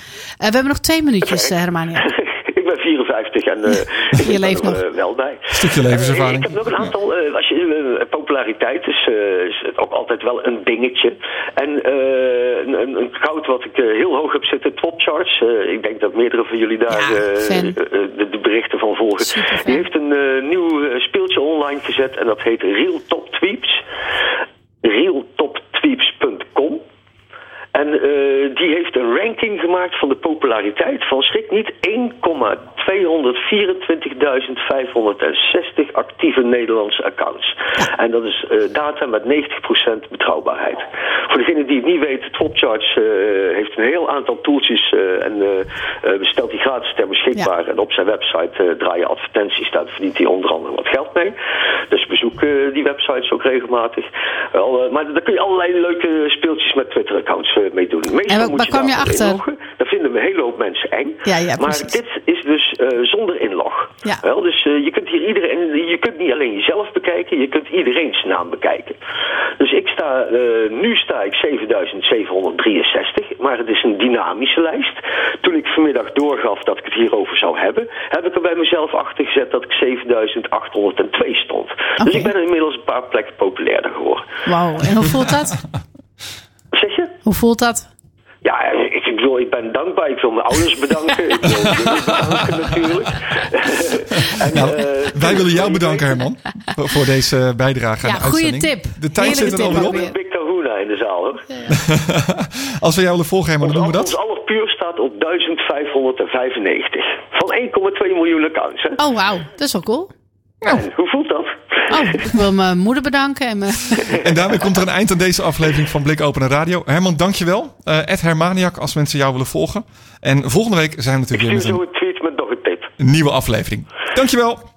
we hebben nog twee minuutjes, uh, Hermania. ik ben 54 en uh, ik ben leeft er nog. uh, wel bij. Stukje levenservaring. Uh, ik heb nog een aantal, uh, als je, uh, populariteit is, uh, is ook altijd wel een dingetje. En uh, een, een goud wat ik uh, heel hoog heb zitten, Topcharts. Uh, ik denk dat meerdere van jullie daar Ja, uh, uh, de, de berichten van volgen. Die heeft een uh, nieuw speeltje online gezet en dat heet Real Top Tweeps. realtoptweeps.com en uh, die heeft een ranking gemaakt van de populariteit van schrik niet 1,224.560 actieve Nederlandse accounts. En dat is uh, data met 90% betrouwbaarheid. Voor degenen die het niet weten, Topcharts uh, heeft een heel aantal tooltjes en stelt die gratis ter beschikbaar. Ja. En op zijn website draai je advertenties, daar verdient hij onder andere wat geld mee. Dus bezoek die websites ook regelmatig. Wel, maar daar kun je allerlei leuke speeltjes met Twitter-accounts meedoen. Meestal En waar- moet waar je kwam je achter? inloggen. Dat vinden een hele hoop mensen eng. Ja, ja, maar dit is dus uh, zonder inlog. Ja. Wel, dus uh, je kunt hier iedereen, je kunt niet alleen jezelf bekijken, je kunt iedereen's naam bekijken. Dus ik sta, uh, nu sta ik 7763, maar het is een dynamische lijst. Toen ik vanmiddag doorgaf dat ik het hierover zou hebben, heb ik er bij mezelf achter gezet dat ik 7802 stond. Dus ik ben inmiddels een paar plekken populairder geworden. Wauw. En hoe voelt dat? Zeg je? Hoe voelt dat? Ja, ik, ik, bedoel, ik ben dankbaar. Ik wil mijn ouders bedanken. ik wil jullie bedanken natuurlijk. en, Nou, eh, wij willen jou bedanken, Herman, voor deze bijdrage aan Ja, de goede tip. De tijd zit er alweer op. Big Kahuna in de zaal hoor. Als we jou willen volgen, Herman, Ons, dan doen we ons dat. aller puur staat op 1595. Van 1,2 miljoen accounts. Hè? Oh, wauw. Dat is wel cool. En hoe voelt dat? Oh, ik wil mijn moeder bedanken. En mijn... En daarmee komt er een eind aan deze aflevering van Blik Open Radio. Herman, dankjewel. Eh Ed Hermaniak, als mensen jou willen volgen. En volgende week zijn we Ik natuurlijk weer met zo een een tweet met nog een tip. nieuwe aflevering. Dankjewel.